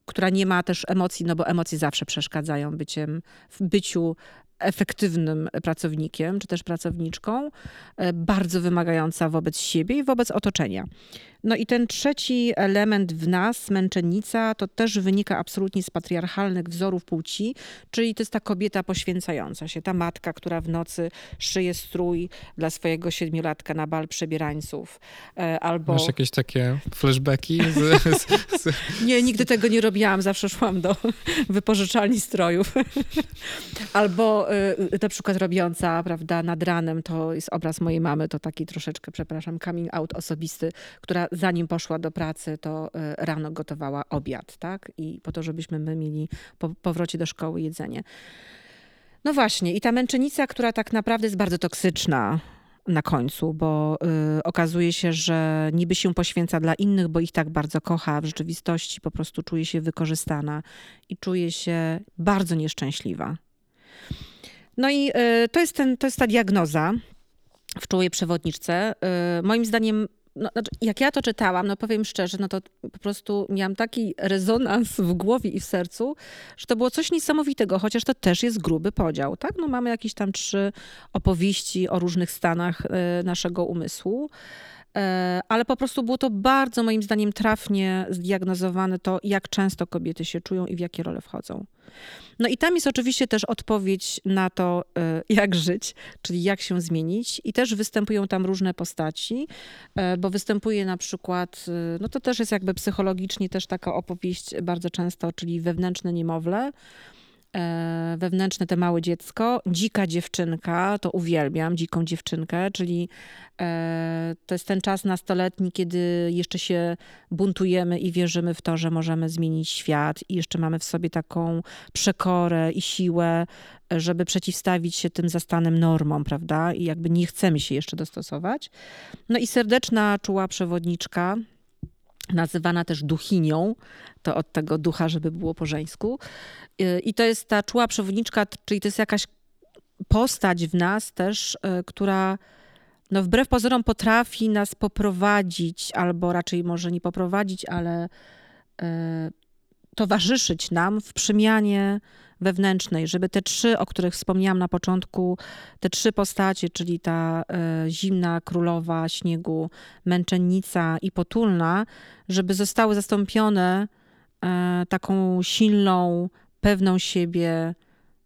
A: która nie ma też emocji, no bo emocje zawsze przeszkadzają byciem, w byciu efektywnym pracownikiem czy też pracowniczką, bardzo wymagająca wobec siebie i wobec otoczenia. No i ten trzeci element w nas, męczennica, to też wynika absolutnie z patriarchalnych wzorów płci, czyli to jest ta kobieta poświęcająca się, ta matka, która w nocy szyje strój dla swojego siedmiolatka na bal przebierańców. E, albo...
B: Masz jakieś takie flashbacki? Z, [laughs] z,
A: z... Nie, nigdy tego nie robiłam, zawsze szłam do wypożyczalni strojów. [laughs] albo e, na przykład robiąca, prawda, nad ranem, to jest obraz mojej mamy, to taki troszeczkę, przepraszam, coming out osobisty, która zanim poszła do pracy, to e, rano gotowała obiad, tak? I po to, żebyśmy my mieli po powrocie do szkoły jedzenie. No właśnie, i ta męczennica, która tak naprawdę jest bardzo toksyczna na końcu, bo y, okazuje się, że niby się poświęca dla innych, bo ich tak bardzo kocha, w rzeczywistości po prostu czuje się wykorzystana i czuje się bardzo nieszczęśliwa. No i y, to, jest ten, to jest ta diagnoza w czułej przewodniczce. Y, moim zdaniem no, znaczy, jak ja to czytałam, no powiem szczerze, no to po prostu miałam taki rezonans w głowie i w sercu, że to było coś niesamowitego, chociaż to też jest gruby podział, tak? No mamy jakieś tam trzy opowieści o różnych stanach e, naszego umysłu. E, ale po prostu było to bardzo, moim zdaniem, trafnie zdiagnozowane to, jak często kobiety się czują i w jakie role wchodzą. No i tam jest oczywiście też odpowiedź na to, e, jak żyć, czyli jak się zmienić. I też występują tam różne postaci, e, bo występuje na przykład, no to też jest jakby psychologicznie też taka opowieść bardzo często, czyli wewnętrzne niemowlę, wewnętrzne, te małe dziecko. Dzika dziewczynka, to uwielbiam, dziką dziewczynkę, czyli e, to jest ten czas nastoletni, kiedy jeszcze się buntujemy i wierzymy w to, że możemy zmienić świat i jeszcze mamy w sobie taką przekorę i siłę, żeby przeciwstawić się tym zastanym normom, prawda? I jakby nie chcemy się jeszcze dostosować. No i serdeczna, czuła przewodniczka, nazywana też duchinią, to od tego ducha, żeby było po żeńsku. I to jest ta czuła przewodniczka, czyli to jest jakaś postać w nas też, e, która no wbrew pozorom potrafi nas poprowadzić, albo raczej może nie poprowadzić, ale e, towarzyszyć nam w przemianie wewnętrznej, żeby te trzy, o których wspomniałam na początku, te trzy postacie, czyli ta e, zimna królowa śniegu, męczennica i potulna, żeby zostały zastąpione e, taką silną, pewną siebie,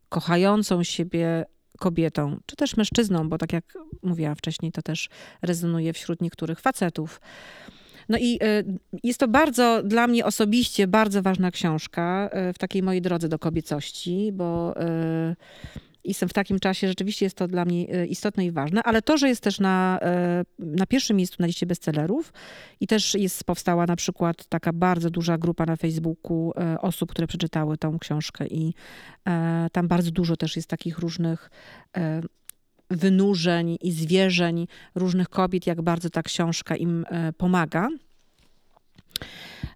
A: kochającą siebie kobietą, czy też mężczyzną, bo tak jak mówiłam wcześniej, to też rezonuje wśród niektórych facetów. No i y, jest to bardzo dla mnie osobiście bardzo ważna książka y, w takiej mojej drodze do kobiecości, bo y, jestem w takim czasie, rzeczywiście jest to dla mnie istotne i ważne, ale to, że jest też na, na pierwszym miejscu na liście bestsellerów i też jest powstała na przykład taka bardzo duża grupa na Facebooku osób, które przeczytały tą książkę i tam bardzo dużo też jest takich różnych wynurzeń i zwierzeń różnych kobiet, jak bardzo ta książka im pomaga.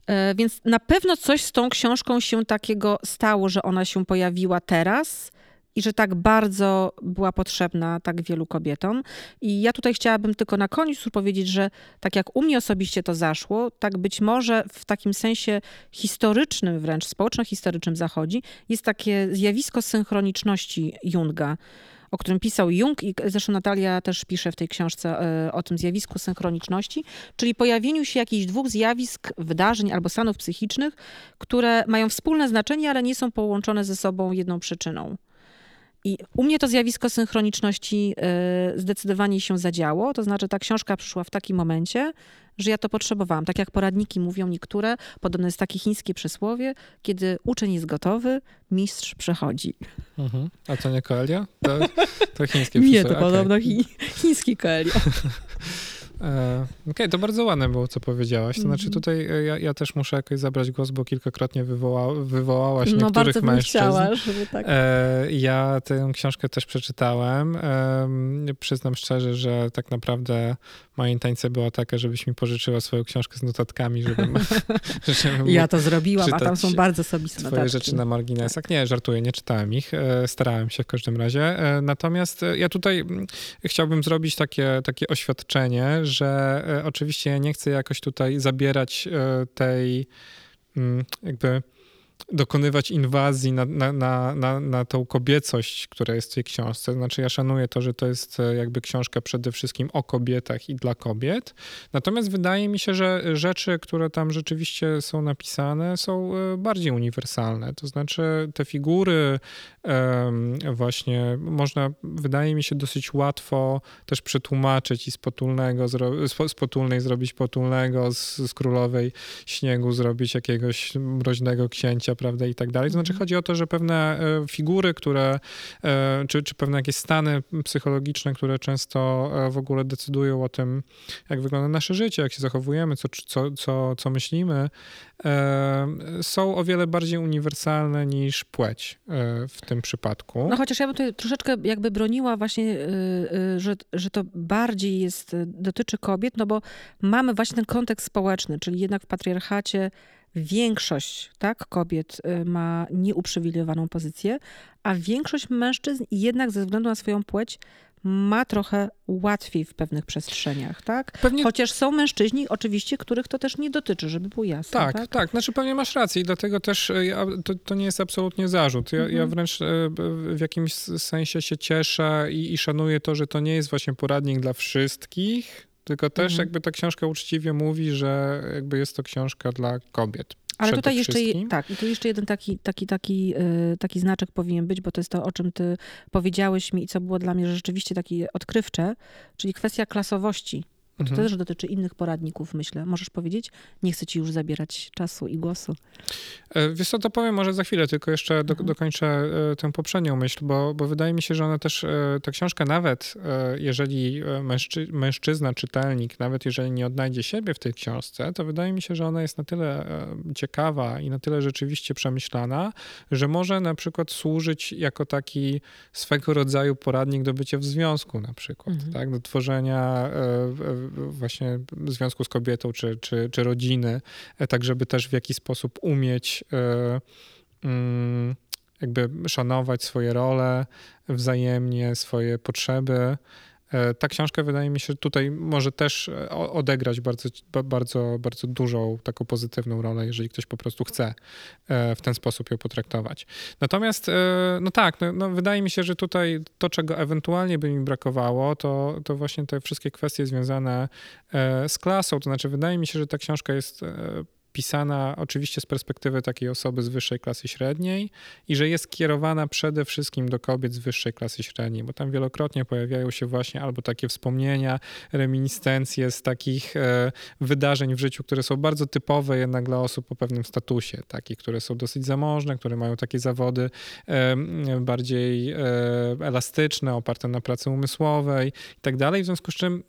A: E, więc na pewno coś z tą książką się takiego stało, że ona się pojawiła teraz i że tak bardzo była potrzebna tak wielu kobietom. I ja tutaj chciałabym tylko na koniec powiedzieć, że tak jak u mnie osobiście to zaszło, tak być może w takim sensie historycznym, wręcz społeczno-historycznym zachodzi, jest takie zjawisko synchroniczności Junga o którym pisał Jung i zresztą Natalia też pisze w tej książce e, o tym zjawisku synchroniczności, czyli pojawieniu się jakichś dwóch zjawisk, wydarzeń albo stanów psychicznych, które mają wspólne znaczenie, ale nie są połączone ze sobą jedną przyczyną. I u mnie to zjawisko synchroniczności e, zdecydowanie się zadziało. To znaczy, ta książka przyszła w takim momencie, że ja to potrzebowałam. Tak jak poradniki mówią niektóre, podobno jest takie chińskie przysłowie, kiedy uczeń jest gotowy, mistrz przechodzi.
B: Mhm. A to nie Koelia? To, to chińskie [laughs]
A: przysłowie. Nie, to okay. podobno chi, chiński Koelia. [laughs]
B: E, okej, okay, to bardzo ładne było, co powiedziałaś. To znaczy mhm. tutaj e, ja, ja, też muszę jakoś zabrać głos, bo kilkakrotnie wywoła, wywołałaś no, niektórych bardzo mężczyzn. Chciała, żeby tak. E, ja tę książkę też przeczytałem. Przyznam szczerze, że tak naprawdę moja intencja była taka, żebyś mi pożyczyła swoją książkę z notatkami, żebym, [laughs] [laughs]
A: żebym Ja to zrobiłam, a tam są bardzo osobiste
B: twoje notatki. rzeczy na marginesach. Nie, żartuję, nie czytałem ich. Starałem się w każdym razie. Natomiast ja tutaj mm, chciałbym zrobić takie, takie oświadczenie, że e, oczywiście nie chcę jakoś tutaj zabierać e, tej mm, jakby dokonywać inwazji na, na, na, na, na tą kobiecość, która jest w tej książce. Znaczy, ja szanuję to, że to jest e, jakby książka przede wszystkim o kobietach i dla kobiet. Natomiast wydaje mi się, że rzeczy, które tam rzeczywiście są napisane, są bardziej uniwersalne. To znaczy, te figury, właśnie można, wydaje mi się, dosyć łatwo też przetłumaczyć i z potulnego, z potulnej zrobić potulnego, z, z królowej śniegu zrobić jakiegoś mroźnego księcia, prawda, i tak dalej. To znaczy mhm. chodzi o to, że pewne e, figury, które, e, czy, czy pewne jakieś stany psychologiczne, które często e, w ogóle decydują o tym, jak wygląda nasze życie, jak się zachowujemy, co, co, co, co myślimy, są o wiele bardziej uniwersalne niż płeć w tym przypadku.
A: No chociaż ja bym tutaj troszeczkę jakby broniła właśnie, że, że to bardziej jest, dotyczy kobiet, no bo mamy właśnie ten kontekst społeczny, czyli jednak w patriarchacie większość tak, kobiet ma nieuprzywilejowaną pozycję, a większość mężczyzn jednak ze względu na swoją płeć ma trochę łatwiej w pewnych przestrzeniach, tak? Pewnie... Chociaż są mężczyźni, oczywiście, których to też nie dotyczy, żeby było jasne.
B: Tak,
A: tak,
B: tak. Znaczy pewnie masz rację i dlatego też e, ja, to, to, nie jest absolutnie zarzut. Ja, mhm. ja, wręcz e, w jakimś sensie się cieszę i, i szanuję to, że to nie jest właśnie poradnik dla wszystkich, tylko też mhm. jakby ta książka uczciwie mówi, że jakby jest to książka dla kobiet.
A: Ale tutaj jeszcze, tak, i tu jeszcze jeden taki, taki, taki, y, taki znaczek powinien być, bo to jest to, o czym ty powiedziałeś mi i co było dla mnie rzeczywiście takie odkrywcze, czyli kwestia klasowości to mhm. też dotyczy innych poradników, myślę. Możesz powiedzieć? Nie chcę ci już zabierać czasu i głosu.
B: E, wiesz co, to powiem może za chwilę, tylko jeszcze do, mhm. dokończę e, tę poprzednią myśl, bo, bo wydaje mi się, że ona też, e, ta książka nawet, jeżeli mężczy, mężczyzna, czytelnik, nawet jeżeli nie odnajdzie siebie w tej książce, to wydaje mi się, że ona jest na tyle ciekawa i na tyle rzeczywiście przemyślana, że może na przykład służyć jako taki swego rodzaju poradnik do bycia w związku na przykład, mhm. tak? do tworzenia właśnie związku z kobietą czy, czy, czy rodziny, e, tak żeby też w jakiś sposób umieć e, mm, jakby szanować swoje role wzajemnie, swoje potrzeby ta książka wydaje mi się tutaj może też e, odegrać bardzo, bardzo, bardzo dużą taką pozytywną rolę, jeżeli ktoś po prostu chce e, w ten sposób ją potraktować. Natomiast, no tak, no, no wydaje mi się, że tutaj to, czego ewentualnie by mi brakowało, to, to właśnie te wszystkie kwestie związane z klasą. To znaczy, wydaje mi się, że ta książka jest pisana oczywiście z perspektywy takiej osoby z wyższej klasy średniej i że jest kierowana przede wszystkim do kobiet z wyższej klasy średniej, bo tam wielokrotnie pojawiają się właśnie albo takie wspomnienia, reminiscencje z takich e, wydarzeń w życiu, które są bardzo typowe jednak dla osób o pewnym statusie, takich, które są dosyć zamożne, które mają takie zawody e, bardziej e, elastyczne, oparte na pracy umysłowej i tak dalej, w związku z czym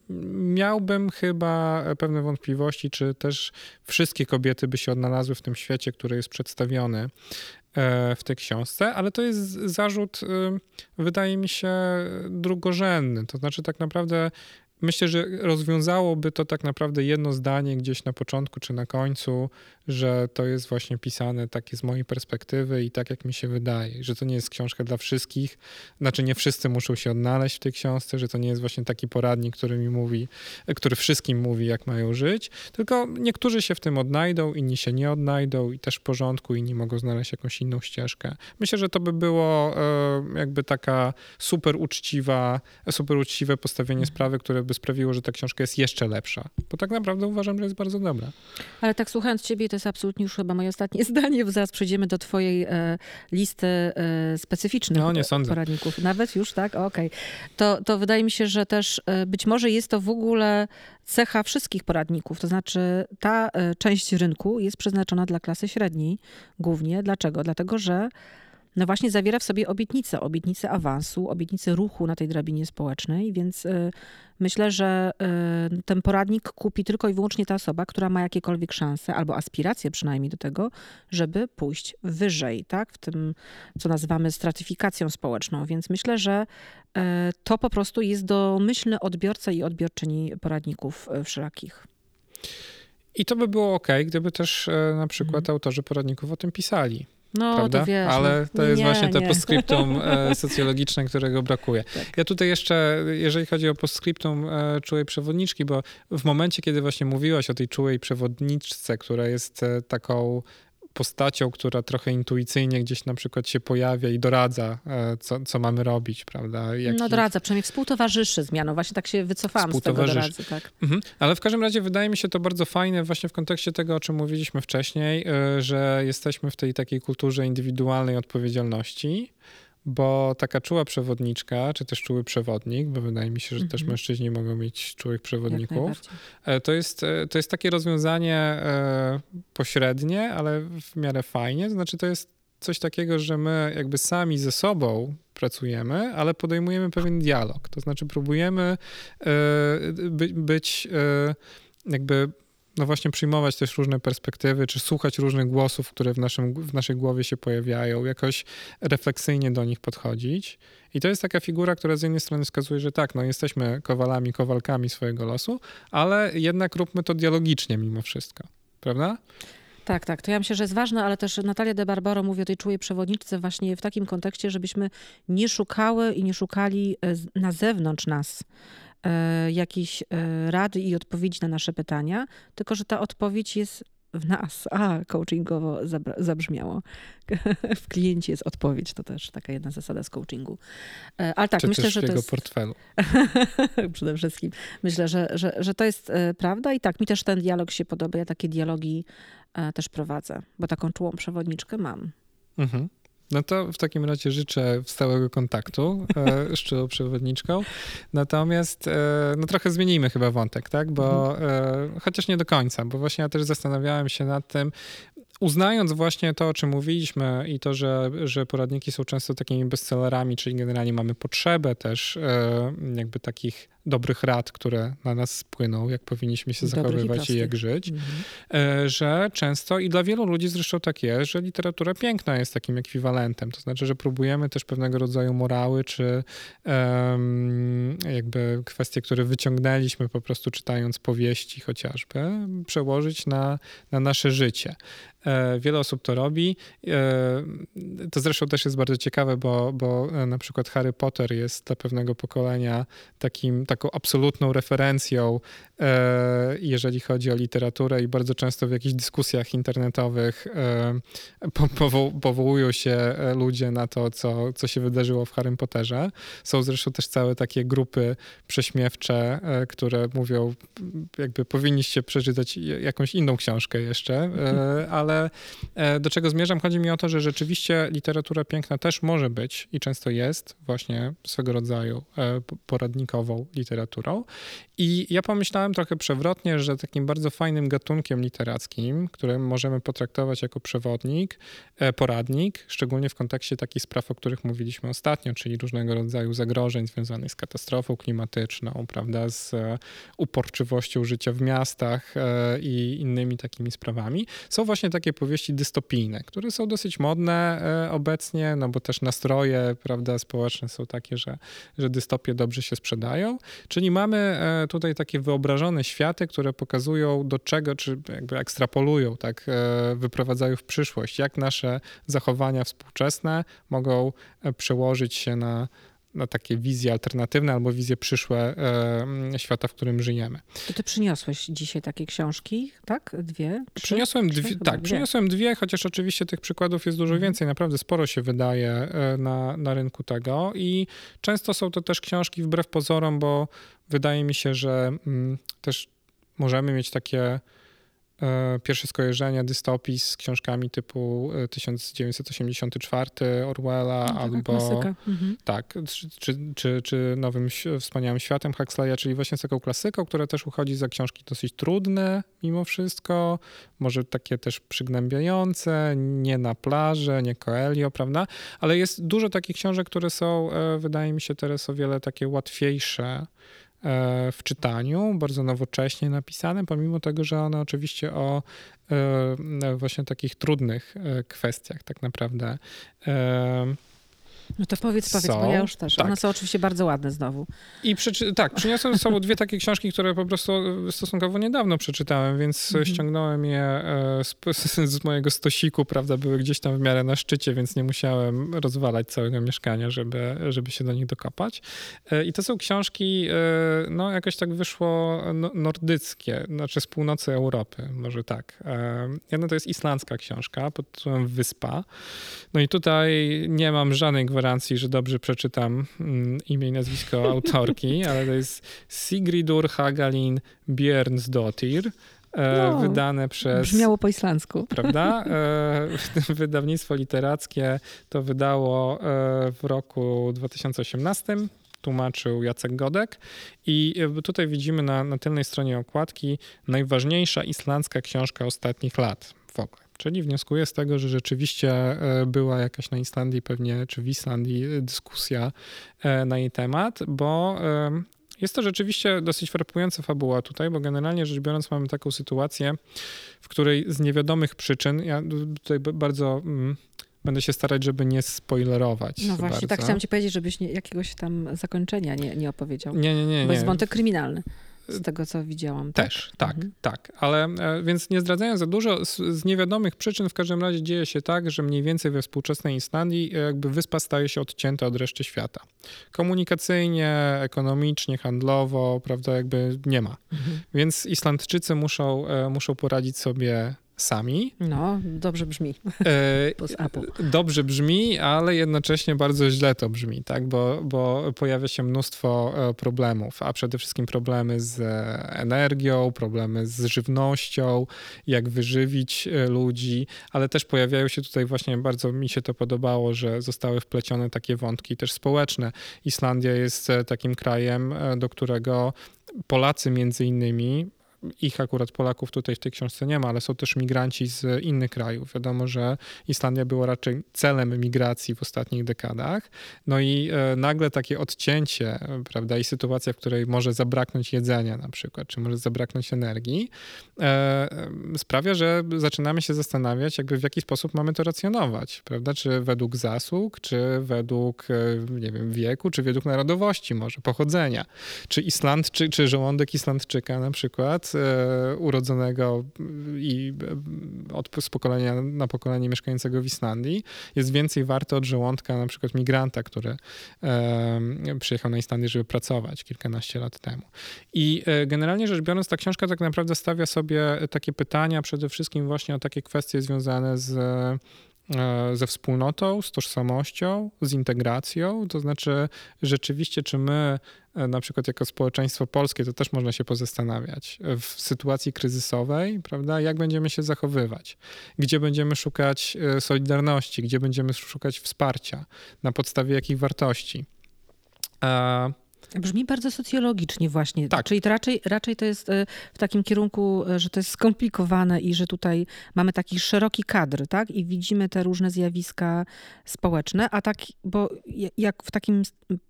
B: miałbym chyba pewne wątpliwości, czy też wszystkie kobiety by się odnalazły w tym świecie, który jest przedstawiony e, w tej książce, ale to jest zarzut, y, wydaje mi się, drugorzędny. To znaczy, tak naprawdę myślę, że rozwiązałoby to tak naprawdę jedno zdanie gdzieś na początku czy na końcu, że to jest właśnie pisane takie z mojej perspektywy i tak jak mi się wydaje, że to nie jest książka dla wszystkich, znaczy nie wszyscy muszą się odnaleźć w tej książce, że to nie jest właśnie taki poradnik, który mi mówi, który wszystkim mówi, jak mają żyć, tylko niektórzy się w tym odnajdą, inni się nie odnajdą i też w porządku, inni mogą znaleźć jakąś inną ścieżkę. Myślę, że to by było e, jakby taka super uczciwa, super uczciwe postawienie mhm. sprawy, które by sprawiło, że ta książka jest jeszcze lepsza, bo tak naprawdę uważam, że jest bardzo dobra.
A: Ale tak słuchając ciebie, to jest absolutnie już chyba moje ostatnie [laughs] zdanie, bo zaraz przejdziemy do twojej e, listy e, specyficznych no, nie sądzę. poradników. Nawet już, tak? Okej. Okay. To, to wydaje mi się, że też e, być może jest to w ogóle cecha wszystkich poradników. To znaczy ta e, część rynku jest przeznaczona dla klasy średniej głównie. Dlaczego? Dlatego, że no właśnie zawiera w sobie obietnicę, obietnicę awansu, obietnicę ruchu na tej drabinie społecznej, więc y, myślę, że y, ten poradnik kupi tylko i wyłącznie ta osoba, która ma jakiekolwiek szanse albo aspiracje przynajmniej do tego, żeby pójść wyżej, tak, w tym, co nazywamy stratyfikacją społeczną. Więc myślę, że y, to po prostu jest domyślny odbiorca i odbiorczyni poradników wszelakich.
B: I to by było ok, gdyby też na przykład mhm. autorzy poradników o tym pisali.
A: No, prawda? to wiesz.
B: Ale no. to jest nie, właśnie to nie. postscriptum [laughs] e, socjologiczne, którego brakuje. Tak. Ja tutaj jeszcze, jeżeli chodzi o postscriptum e, czułej przewodniczki, bo w momencie, kiedy właśnie mówiłaś o tej czułej przewodniczce, która jest e, taką postacią, która trochę intuicyjnie gdzieś na przykład się pojawia i doradza, e, co, co mamy robić, prawda?
A: Jaki... No doradza, przynajmniej współtowarzyszy zmianą. Właśnie tak się wycofałam z tego doradzy, tak. Mhm.
B: Ale w każdym razie wydaje mi się to bardzo fajne właśnie w kontekście tego, o czym mówiliśmy wcześniej, e, że jesteśmy w tej takiej kulturze indywidualnej odpowiedzialności, bo taka czuła przewodniczka, czy też czuły przewodnik, bo wydaje mi się, że mm -hmm. też mhm. mężczyźni mogą mieć czułych przewodników, e, to jest, e, to jest takie rozwiązanie e, pośrednie, ale w miarę fajnie. To znaczy, to jest coś takiego, że my jakby sami ze sobą pracujemy, ale podejmujemy pewien dialog. To znaczy, próbujemy być jakby no właśnie przyjmować też różne perspektywy, czy słuchać różnych głosów, które w, naszym, w naszej głowie się pojawiają, jakoś refleksyjnie do nich podchodzić. I to jest taka figura, która z jednej strony wskazuje, że tak, no jesteśmy kowalami, kowalkami swojego losu, ale jednak róbmy to dialogicznie mimo wszystko, prawda?
A: Tak, tak. To ja myślę, że jest ważne, ale też Natalia de Barbaro mówi o tej czułej przewodniczce właśnie w takim kontekście, żebyśmy nie szukały i nie szukali e, na zewnątrz nas E, jakieś e, rady i odpowiedzi na nasze pytania, tylko że ta odpowiedź jest w nas. A, coachingowo zabrzmiało. [laughs] W kliencie jest odpowiedź, to też taka jedna zasada z coachingu. E, ale tak,
B: Czy
A: myślę, że to
B: jego
A: jest...
B: portfelu. [laughs]
A: Przede wszystkim. Myślę, że, że, że to jest prawda i tak, mi też ten dialog się podoba. Ja takie dialogi też prowadzę, bo taką czułą przewodniczkę mam. Mhm.
B: No to w takim razie życzę stałego kontaktu e, z czułą przewodniczką. Natomiast e, no trochę zmienijmy chyba wątek, tak? Bo mhm. e, chociaż nie do końca, bo właśnie ja też zastanawiałem się nad tym, uznając właśnie to, o czym mówiliśmy i to, że, że poradniki są często takimi bestsellerami, czyli generalnie mamy potrzebę też jakby takich dobrych rad, które na nas spłyną, jak powinniśmy się zachowywać i, i jak żyć, mhm. że często i dla wielu ludzi zresztą tak jest, że literatura piękna jest takim ekwiwalentem. To znaczy, że próbujemy też pewnego rodzaju morały, czy um, jakby kwestie, które wyciągnęliśmy po prostu czytając powieści chociażby, przełożyć na, na nasze życie. E, wiele osób to robi. E, to zresztą też jest bardzo ciekawe, bo, bo na przykład Harry Potter jest dla pewnego pokolenia takim, taką absolutną referencją, e, jeżeli chodzi o literaturę i bardzo często w jakichś dyskusjach internetowych powołują się ludzie na to, co, co się wydarzyło w Harry Potterze. Są zresztą też całe takie grupy prześmiewcze, które mówią, jakby powinniście przeczytać jakąś inną książkę jeszcze, ale do czego zmierzam? Chodzi mi o to, że rzeczywiście literatura piękna też może być i często jest właśnie swego rodzaju e, poradnikową literaturą. I ja pomyślałem trochę przewrotnie, że takim bardzo fajnym gatunkiem literackim, który możemy potraktować jako przewodnik, e, poradnik, szczególnie w kontekście takich spraw, o których mówiliśmy ostatnio, czyli różnego rodzaju zagrożeń związanych z katastrofą klimatyczną, prawda, z e, uporczywością życia w miastach i innymi takimi sprawami, są właśnie takie powieści dystopijne, które są dosyć modne obecnie, no bo też nastroje, prawda, społeczne są takie, że, że dystopie dobrze się sprzedają. Czyli mamy e, tutaj takie wyobrażone światy, które pokazują do czego, czy jakby ekstrapolują, tak, e, wyprowadzają w przyszłość, jak nasze zachowania współczesne mogą e, przełożyć się na, na takie wizje alternatywne albo wizje przyszłe e, świata, w którym żyjemy.
A: To ty przyniosłeś dzisiaj takie książki, tak? Dwie?
B: Trzy? Przyniosłem dwie, tak, dwie. przyniosłem dwie, chociaż oczywiście tych przykładów jest dużo mhm. więcej. Naprawdę sporo się wydaje e, na, na rynku tego i często są to też książki wbrew pozorom, bo wydaje mi się, że mm, też możemy mieć takie pierwsze skojarzenia dystopii z książkami typu 1984 e, Orwella no, albo mhm. tak, czy, czy, czy Nowym Wspaniałym Światem Huxleya, czyli właśnie z taką klasyką, która też uchodzi za książki dosyć trudne mimo wszystko, może takie też przygnębiające, nie na plaży, nie Coelho, prawda? Ale jest dużo takich książek, które są, e, wydaje mi się teraz o wiele takie łatwiejsze E, w czytaniu, bardzo nowocześnie napisane, pomimo tego, że one oczywiście o e, właśnie takich trudnych e, kwestiach tak naprawdę
A: no to powiedz, powiedz, są, bo ja już też. Tak. One są oczywiście bardzo ładne znowu.
B: I przeczy- tak, przyniosłem ze sobą dwie takie książki, które po prostu stosunkowo niedawno przeczytałem, więc mm-hmm. ściągnąłem je e, z, [laughs] z, mojego stosiku, prawda, były gdzieś tam w miarę na szczycie, więc nie musiałem rozwalać całego mieszkania, żeby, żeby się do nich dokopać. E, I to są książki, e, no jakoś tak wyszło no, nordyckie, znaczy z północy Europy, może tak. Jedna to jest islandzka książka pod tytułem Wyspa. No i tutaj nie mam żadnej gwarancji, że dobrze przeczytam mm, imię i nazwisko [laughs] autorki, ale to jest Sigridur Hagalin Björnsdottir. E, no, wydane przez.
A: Brzmiało po islandzku.
B: Prawda? E, [laughs] wydawnictwo literackie to wydało e, w roku 2018 tłumaczył Jacek Godek. I tutaj widzimy na, na tylnej stronie okładki najważniejsza islandzka książka ostatnich lat w ogóle. Czyli wnioskuję z tego, że rzeczywiście e, była jakaś na Islandii pewnie, czy w Islandii dyskusja e, na jej temat, bo e, jest to rzeczywiście dosyć frapująca fabuła tutaj, bo generalnie rzecz biorąc mamy taką sytuację, w której z niewiadomych przyczyn, ja tutaj bardzo mm, będę się starać, żeby nie spoilerować.
A: No właśnie, tak
B: bardzo.
A: tak chciałam ci powiedzieć, żebyś nie, jakiegoś tam zakończenia nie, nie opowiedział.
B: Nie, nie, nie.
A: Bo jest wątek kryminalny. Z tego, co widziałam.
B: Tak? Też, tak, mhm. tak. Ale e, więc nie zdradzając za dużo, z, z, niewiadomych przyczyn w każdym razie dzieje się tak, że mniej więcej we współczesnej Islandii e, jakby wyspa staje się odcięta od reszty świata. Komunikacyjnie, ekonomicznie, handlowo, prawda, jakby nie ma. Mhm. Więc Islandczycy muszą, e, muszą poradzić sobie sami.
A: No, dobrze brzmi.
B: E, [laughs] dobrze brzmi, ale jednocześnie bardzo źle to brzmi, tak? bo, bo pojawia się mnóstwo e, problemów, a przede wszystkim problemy z energią, problemy z żywnością, jak wyżywić e, ludzi, ale też pojawiają się tutaj właśnie, bardzo mi się to podobało, że zostały wplecione takie wątki też społeczne. Islandia jest takim krajem, do którego Polacy między innymi ich akurat Polaków tutaj w tej książce nie ma, ale są też migranci z innych krajów. Wiadomo, że Islandia była raczej celem migracji w ostatnich dekadach. No i e, nagle takie odcięcie, prawda, i sytuacja, w której może zabraknąć jedzenia na przykład, czy może zabraknąć energii, e, sprawia, że zaczynamy się zastanawiać, jakby w jaki sposób mamy to racjonować, prawda, czy według zasług, czy według, e, nie wiem, wieku, czy według narodowości może, pochodzenia. Czy Island, czy, czy żołądek Islandczyka na przykład urodzonego i od, z pokolenia na pokolenie mieszkającego w Islandii jest więcej warte od żołądka na przykład migranta, który przyjechał na Islandię, żeby pracować kilkanaście lat temu. I generalnie rzecz biorąc, ta książka tak naprawdę stawia sobie takie pytania przede wszystkim właśnie o takie kwestie związane z E, ze wspólnotą, z tożsamością, z integracją. To znaczy, rzeczywiście, czy my, e, na przykład jako społeczeństwo polskie, to też można się pozastanawiać, w sytuacji kryzysowej, prawda, jak będziemy się zachowywać, gdzie będziemy szukać e, solidarności, gdzie będziemy szukać wsparcia, na podstawie jakich wartości.
A: Brzmi bardzo socjologicznie właśnie.
B: Tak.
A: Czyli to raczej, raczej to jest e, w takim kierunku, e, że to jest skomplikowane i że tutaj mamy taki szeroki kadr, tak? I widzimy te różne zjawiska społeczne, a tak, bo jak w takim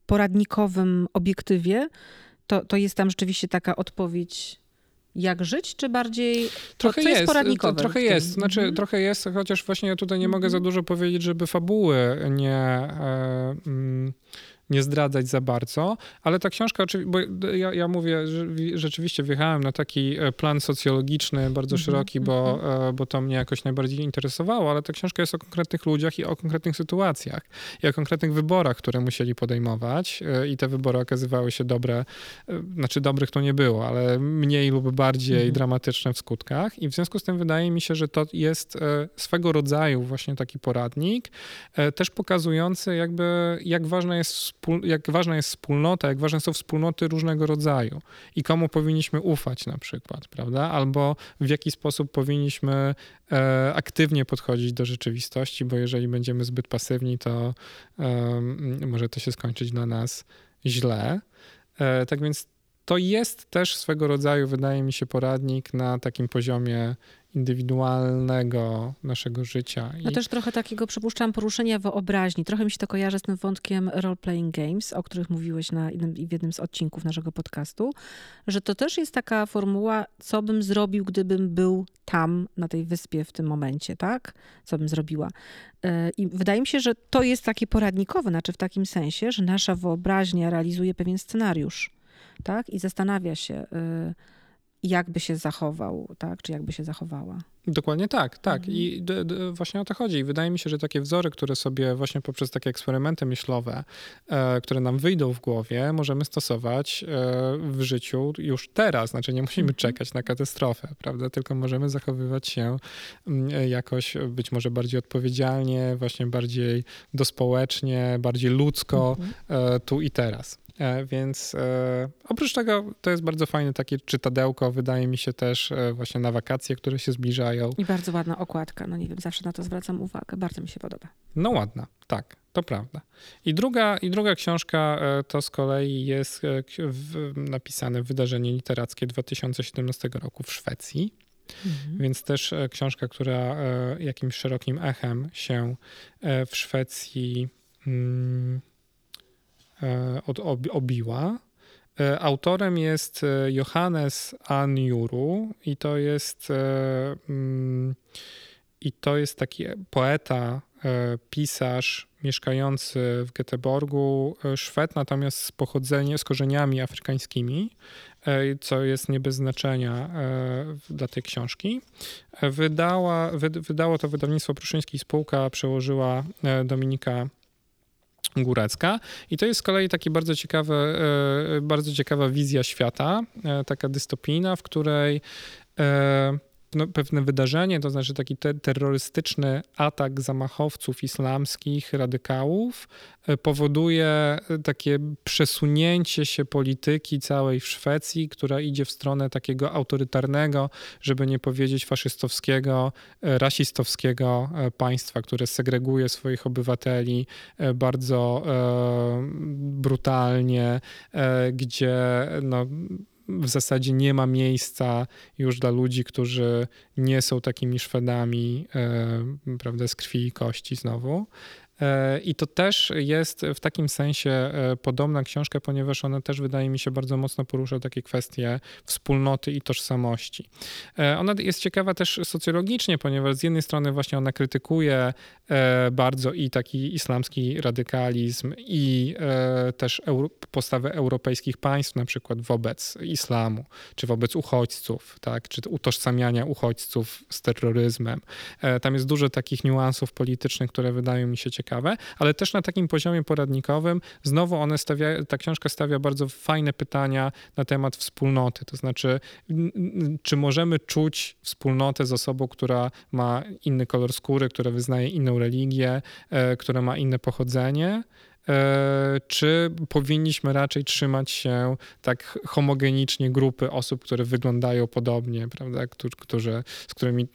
A: poradnikowym obiektywie, to, to jest tam rzeczywiście taka odpowiedź jak żyć, czy bardziej
B: trochę
A: to,
B: jest,
A: jest poradnikowe?
B: Trochę jest, znaczy mhm. trochę jest, chociaż właśnie ja tutaj nie mogę za mhm. dużo powiedzieć, żeby fabuły nie... E, mm, nie zdradzać za bardzo, ale ta książka, bo ja, ja mówię, że rzeczywiście wjechałem na taki e, plan socjologiczny, bardzo mhm, szeroki, bo, mhm. e, bo to mnie jakoś najbardziej interesowało, ale ta książka jest o konkretnych ludziach i o konkretnych sytuacjach i o konkretnych wyborach, które musieli podejmować e, i te wybory okazywały się dobre, znaczy dobrych to nie było, ale mniej lub bardziej mhm. dramatyczne w skutkach i w związku z tym wydaje mi się, że to jest swego rodzaju właśnie taki poradnik, też pokazujący jakby jak ważna jest jak ważna jest wspólnota, jak ważne są wspólnoty różnego rodzaju i komu powinniśmy ufać na przykład, prawda? Albo w jaki sposób powinniśmy e, aktywnie podchodzić do rzeczywistości, bo jeżeli będziemy zbyt pasywni, to e, może to się skończyć dla nas źle. E, tak więc to jest też swego rodzaju, wydaje mi się, poradnik na takim poziomie indywidualnego naszego życia.
A: No I... też trochę takiego, przypuszczam, poruszenia wyobraźni. Trochę mi się to kojarzy z tym wątkiem role-playing games, o których mówiłeś na jednym, w jednym z odcinków naszego podcastu, że to też jest taka formuła, co bym zrobił, gdybym był tam, na tej wyspie w tym momencie, tak? Co bym zrobiła. E, I wydaje mi się, że to jest taki poradnikowy, znaczy w takim sensie, że nasza wyobraźnia realizuje pewien scenariusz, tak? I zastanawia się... Y jakby się zachował, tak? Czy jakby się zachowała.
B: Dokładnie tak, tak. Mhm. I d, d, właśnie o to chodzi. I wydaje mi się, że takie wzory, które sobie właśnie poprzez takie eksperymenty myślowe, e, które nam wyjdą w głowie, możemy stosować e, w życiu już teraz. Znaczy nie musimy mhm. czekać na katastrofę, prawda? Tylko możemy zachowywać się mm, jakoś być może bardziej odpowiedzialnie, właśnie bardziej dospołecznie, bardziej ludzko mhm. e, tu i teraz. E, więc e, oprócz tego to jest bardzo fajne takie czytadełko, wydaje mi się też e, właśnie na wakacje, które się zbliżają.
A: I bardzo ładna okładka, no nie wiem, zawsze na to zwracam uwagę, bardzo mi się podoba.
B: No ładna, tak, to prawda. I druga, i druga książka to z kolei jest napisane Wydarzenie literackie 2017 roku w Szwecji. Mhm. Więc też książka, która jakimś szerokim echem się w Szwecji E, od obiła. E, autorem jest e, Johannes Anjuru i to jest mm, i to jest taki poeta, pisarz mieszkający w Göteborgu, Szwed, natomiast z pochodzeniem, z korzeniami afrykańskimi, co jest nie bez znaczenia dla tej książki. Wydała, wydało to wydawnictwo Pruszyński Spółka, przełożyła Dominika Górecka. I to jest z kolei taki bardzo ciekawy, e, bardzo ciekawa wizja świata, e, taka dystopijna, w której e, pewne wydarzenie, to znaczy taki te terrorystyczny atak zamachowców islamskich, radykałów, e, powoduje e, takie przesunięcie się polityki całej w Szwecji, która idzie w stronę takiego autorytarnego, żeby nie powiedzieć faszystowskiego, e, rasistowskiego państwa, które segreguje swoich obywateli bardzo brutalnie, gdzie no, w zasadzie nie ma miejsca już dla ludzi, którzy nie są takimi Szwedami, e, prawda, z krwi i kości znowu. E, I to też jest w takim sensie e, podobna książka, ponieważ ona też wydaje mi się bardzo mocno porusza takie kwestie wspólnoty i tożsamości. E, ona jest ciekawa też socjologicznie, ponieważ z jednej strony właśnie ona krytykuje bardzo i taki islamski radykalizm i też postawę europejskich państw na przykład wobec islamu, czy wobec uchodźców, tak, czy utożsamiania uchodźców z terroryzmem. Tam jest dużo takich niuansów politycznych, które wydają mi się ciekawe ciekawe, ale też na takim poziomie poradnikowym znowu one stawia, ta książka stawia bardzo fajne pytania na temat wspólnoty. To znaczy, czy możemy czuć wspólnotę z osobą, która ma inny kolor skóry, która wyznaje inną religię, e, która ma inne pochodzenie? E, czy powinniśmy raczej trzymać się tak homogenicznie grupy osób, które wyglądają podobnie, prawda, którzy, z którymi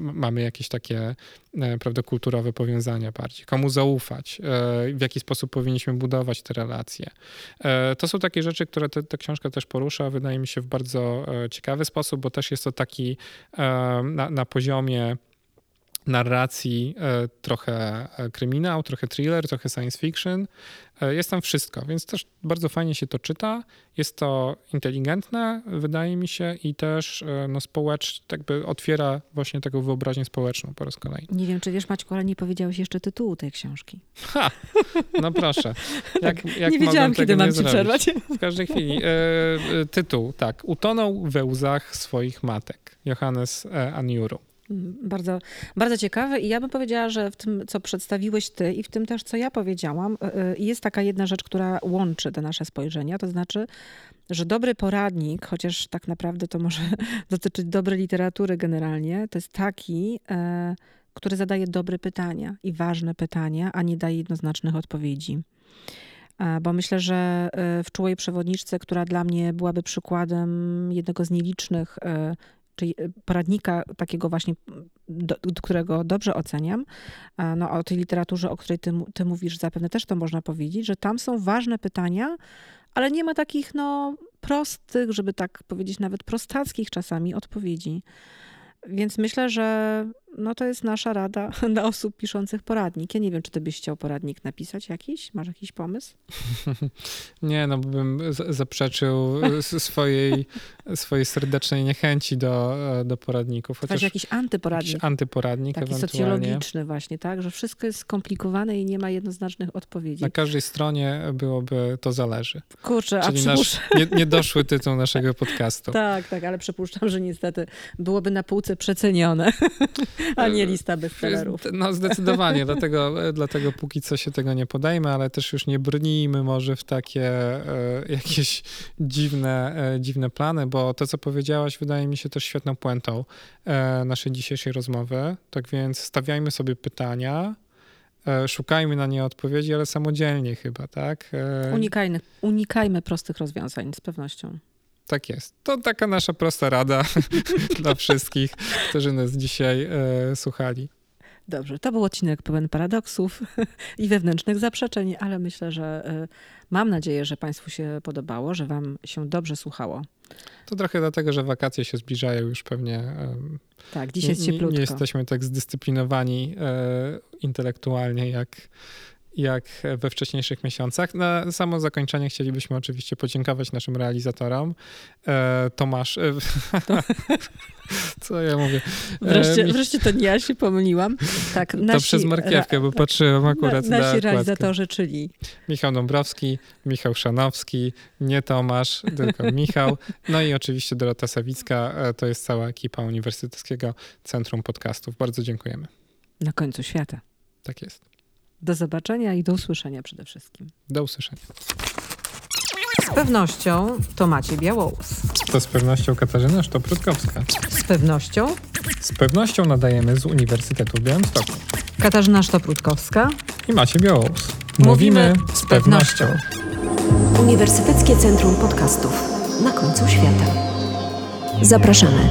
B: mamy jakieś takie e, prawda, kulturowe powiązania bardziej. Komu zaufać, e, w jaki sposób powinniśmy budować te relacje. To są takie rzeczy, które te, ta książka też porusza, wydaje mi się, w bardzo ciekawy sposób, bo też jest to taki na, na poziomie narracji, e, trochę e, kryminał, trochę thriller, trochę science fiction. E, jest tam wszystko, więc też bardzo fajnie się to czyta. Jest to inteligentne, wydaje mi się, i też no, społecz, jakby otwiera właśnie taką wyobraźnię społeczną po raz kolejny.
A: Nie wiem, czy wiesz, Maćku, ale nie powiedziałeś jeszcze tytułu tej książki.
B: Ha! No proszę.
A: Jak, [laughs] jak nie wiedziałam, kiedy mam ci przerwać.
B: W każdej chwili. E, tytuł, tak. Utonął we łzach swoich matek. Johannes Aniuru.
A: Bardzo, bardzo ciekawe i ja bym powiedziała, że w tym, co przedstawiłeś ty i w tym też, co ja powiedziałam, y, y, jest taka jedna rzecz, która łączy te nasze spojrzenia, to znaczy, że dobry poradnik, chociaż tak naprawdę to może [laughs] dotyczyć dobrej literatury generalnie, to jest taki, e, który zadaje dobre pytania i ważne pytania, a nie daje jednoznacznych odpowiedzi. E, bo myślę, że e, w czułej przewodniczce, która dla mnie byłaby przykładem jednego z nielicznych czyli y, poradnika takiego właśnie, do, do którego dobrze oceniam, no o tej literaturze, o której ty, ty mówisz, zapewne też to można powiedzieć, że tam są ważne pytania, ale nie ma takich no prostych, żeby tak powiedzieć, nawet prostackich czasami odpowiedzi. Więc myślę, że no to jest nasza rada [laughs] dla osób piszących poradnik. Ja nie wiem, czy ty byś chciał poradnik napisać jakiś? Masz jakiś pomysł? [laughs]
B: nie, no bym zaprzeczył swojej, swojej serdecznej niechęci do, do poradników.
A: Chociaż jakiś antyporadnik. Jakiś
B: antyporadnik
A: Taki socjologiczny właśnie, tak? Że wszystko jest skomplikowane i nie ma jednoznacznych odpowiedzi.
B: Na każdej stronie byłoby to zależy.
A: Kurczę,
B: Czyli
A: a
B: nasz nie, niedoszły tytuł naszego podcastu. [laughs]
A: tak, tak, ale przypuszczam, że niestety byłoby na półce przecenione. A nie lista bestsellerów.
B: No zdecydowanie, dlatego, dlatego póki co się tego nie podejmę, ale też już nie brnijmy może w takie e, jakieś dziwne, e, dziwne plany, bo to, co powiedziałaś, wydaje mi się też świetną puentą e, naszej dzisiejszej rozmowy. Tak więc stawiajmy sobie pytania, szukajmy na nie odpowiedzi, ale samodzielnie chyba, tak?
A: Unikajmy, unikajmy prostych rozwiązań, z pewnością.
B: Tak jest. To taka nasza prosta rada [laughs] dla wszystkich, którzy nas dzisiaj e, słuchali.
A: Dobrze, to był odcinek pełen paradoksów [laughs] i wewnętrznych zaprzeczeń, ale myślę, że e, mam nadzieję, że Państwu się podobało, że Wam się dobrze słuchało.
B: To trochę dlatego, że wakacje się zbliżają już pewnie.
A: Tak, dzisiaj jest cieplutko.
B: Nie, nie jesteśmy tak zdyscyplinowani e, intelektualnie jak jak we wcześniejszych miesiącach. Na samo zakończenie chcielibyśmy oczywiście podziękować naszym realizatorom. E, Tomasz. E, [laughs] co ja mówię?
A: E, wreszcie, wreszcie to nie ja się pomyliłam. Tak,
B: nasi, to przez markiewkę, bo tak, patrzyłem akurat na
A: Nasi realizatorzy, czyli
B: Michał Dąbrowski, Michał Szanowski, nie Tomasz, tylko [laughs] Michał. No i oczywiście Dorota Sawicka. To jest cała ekipa Uniwersyteckiego Centrum Podcastów. Bardzo dziękujemy.
A: Na końcu świata.
B: Tak jest.
A: Do zobaczenia i do usłyszenia przede wszystkim.
B: Do usłyszenia.
A: Z pewnością to Maciej Białous.
B: To z pewnością Katarzyna Sztoprutkowska.
A: Z pewnością?
B: Z pewnością nadajemy z Uniwersytetu w Białymstoku.
A: Katarzyna Sztoprutkowska
B: i Maciej Białous.
A: Mówimy, z pewnością.
C: Uniwersyteckie Centrum Podcastów na końcu świata. Zapraszamy.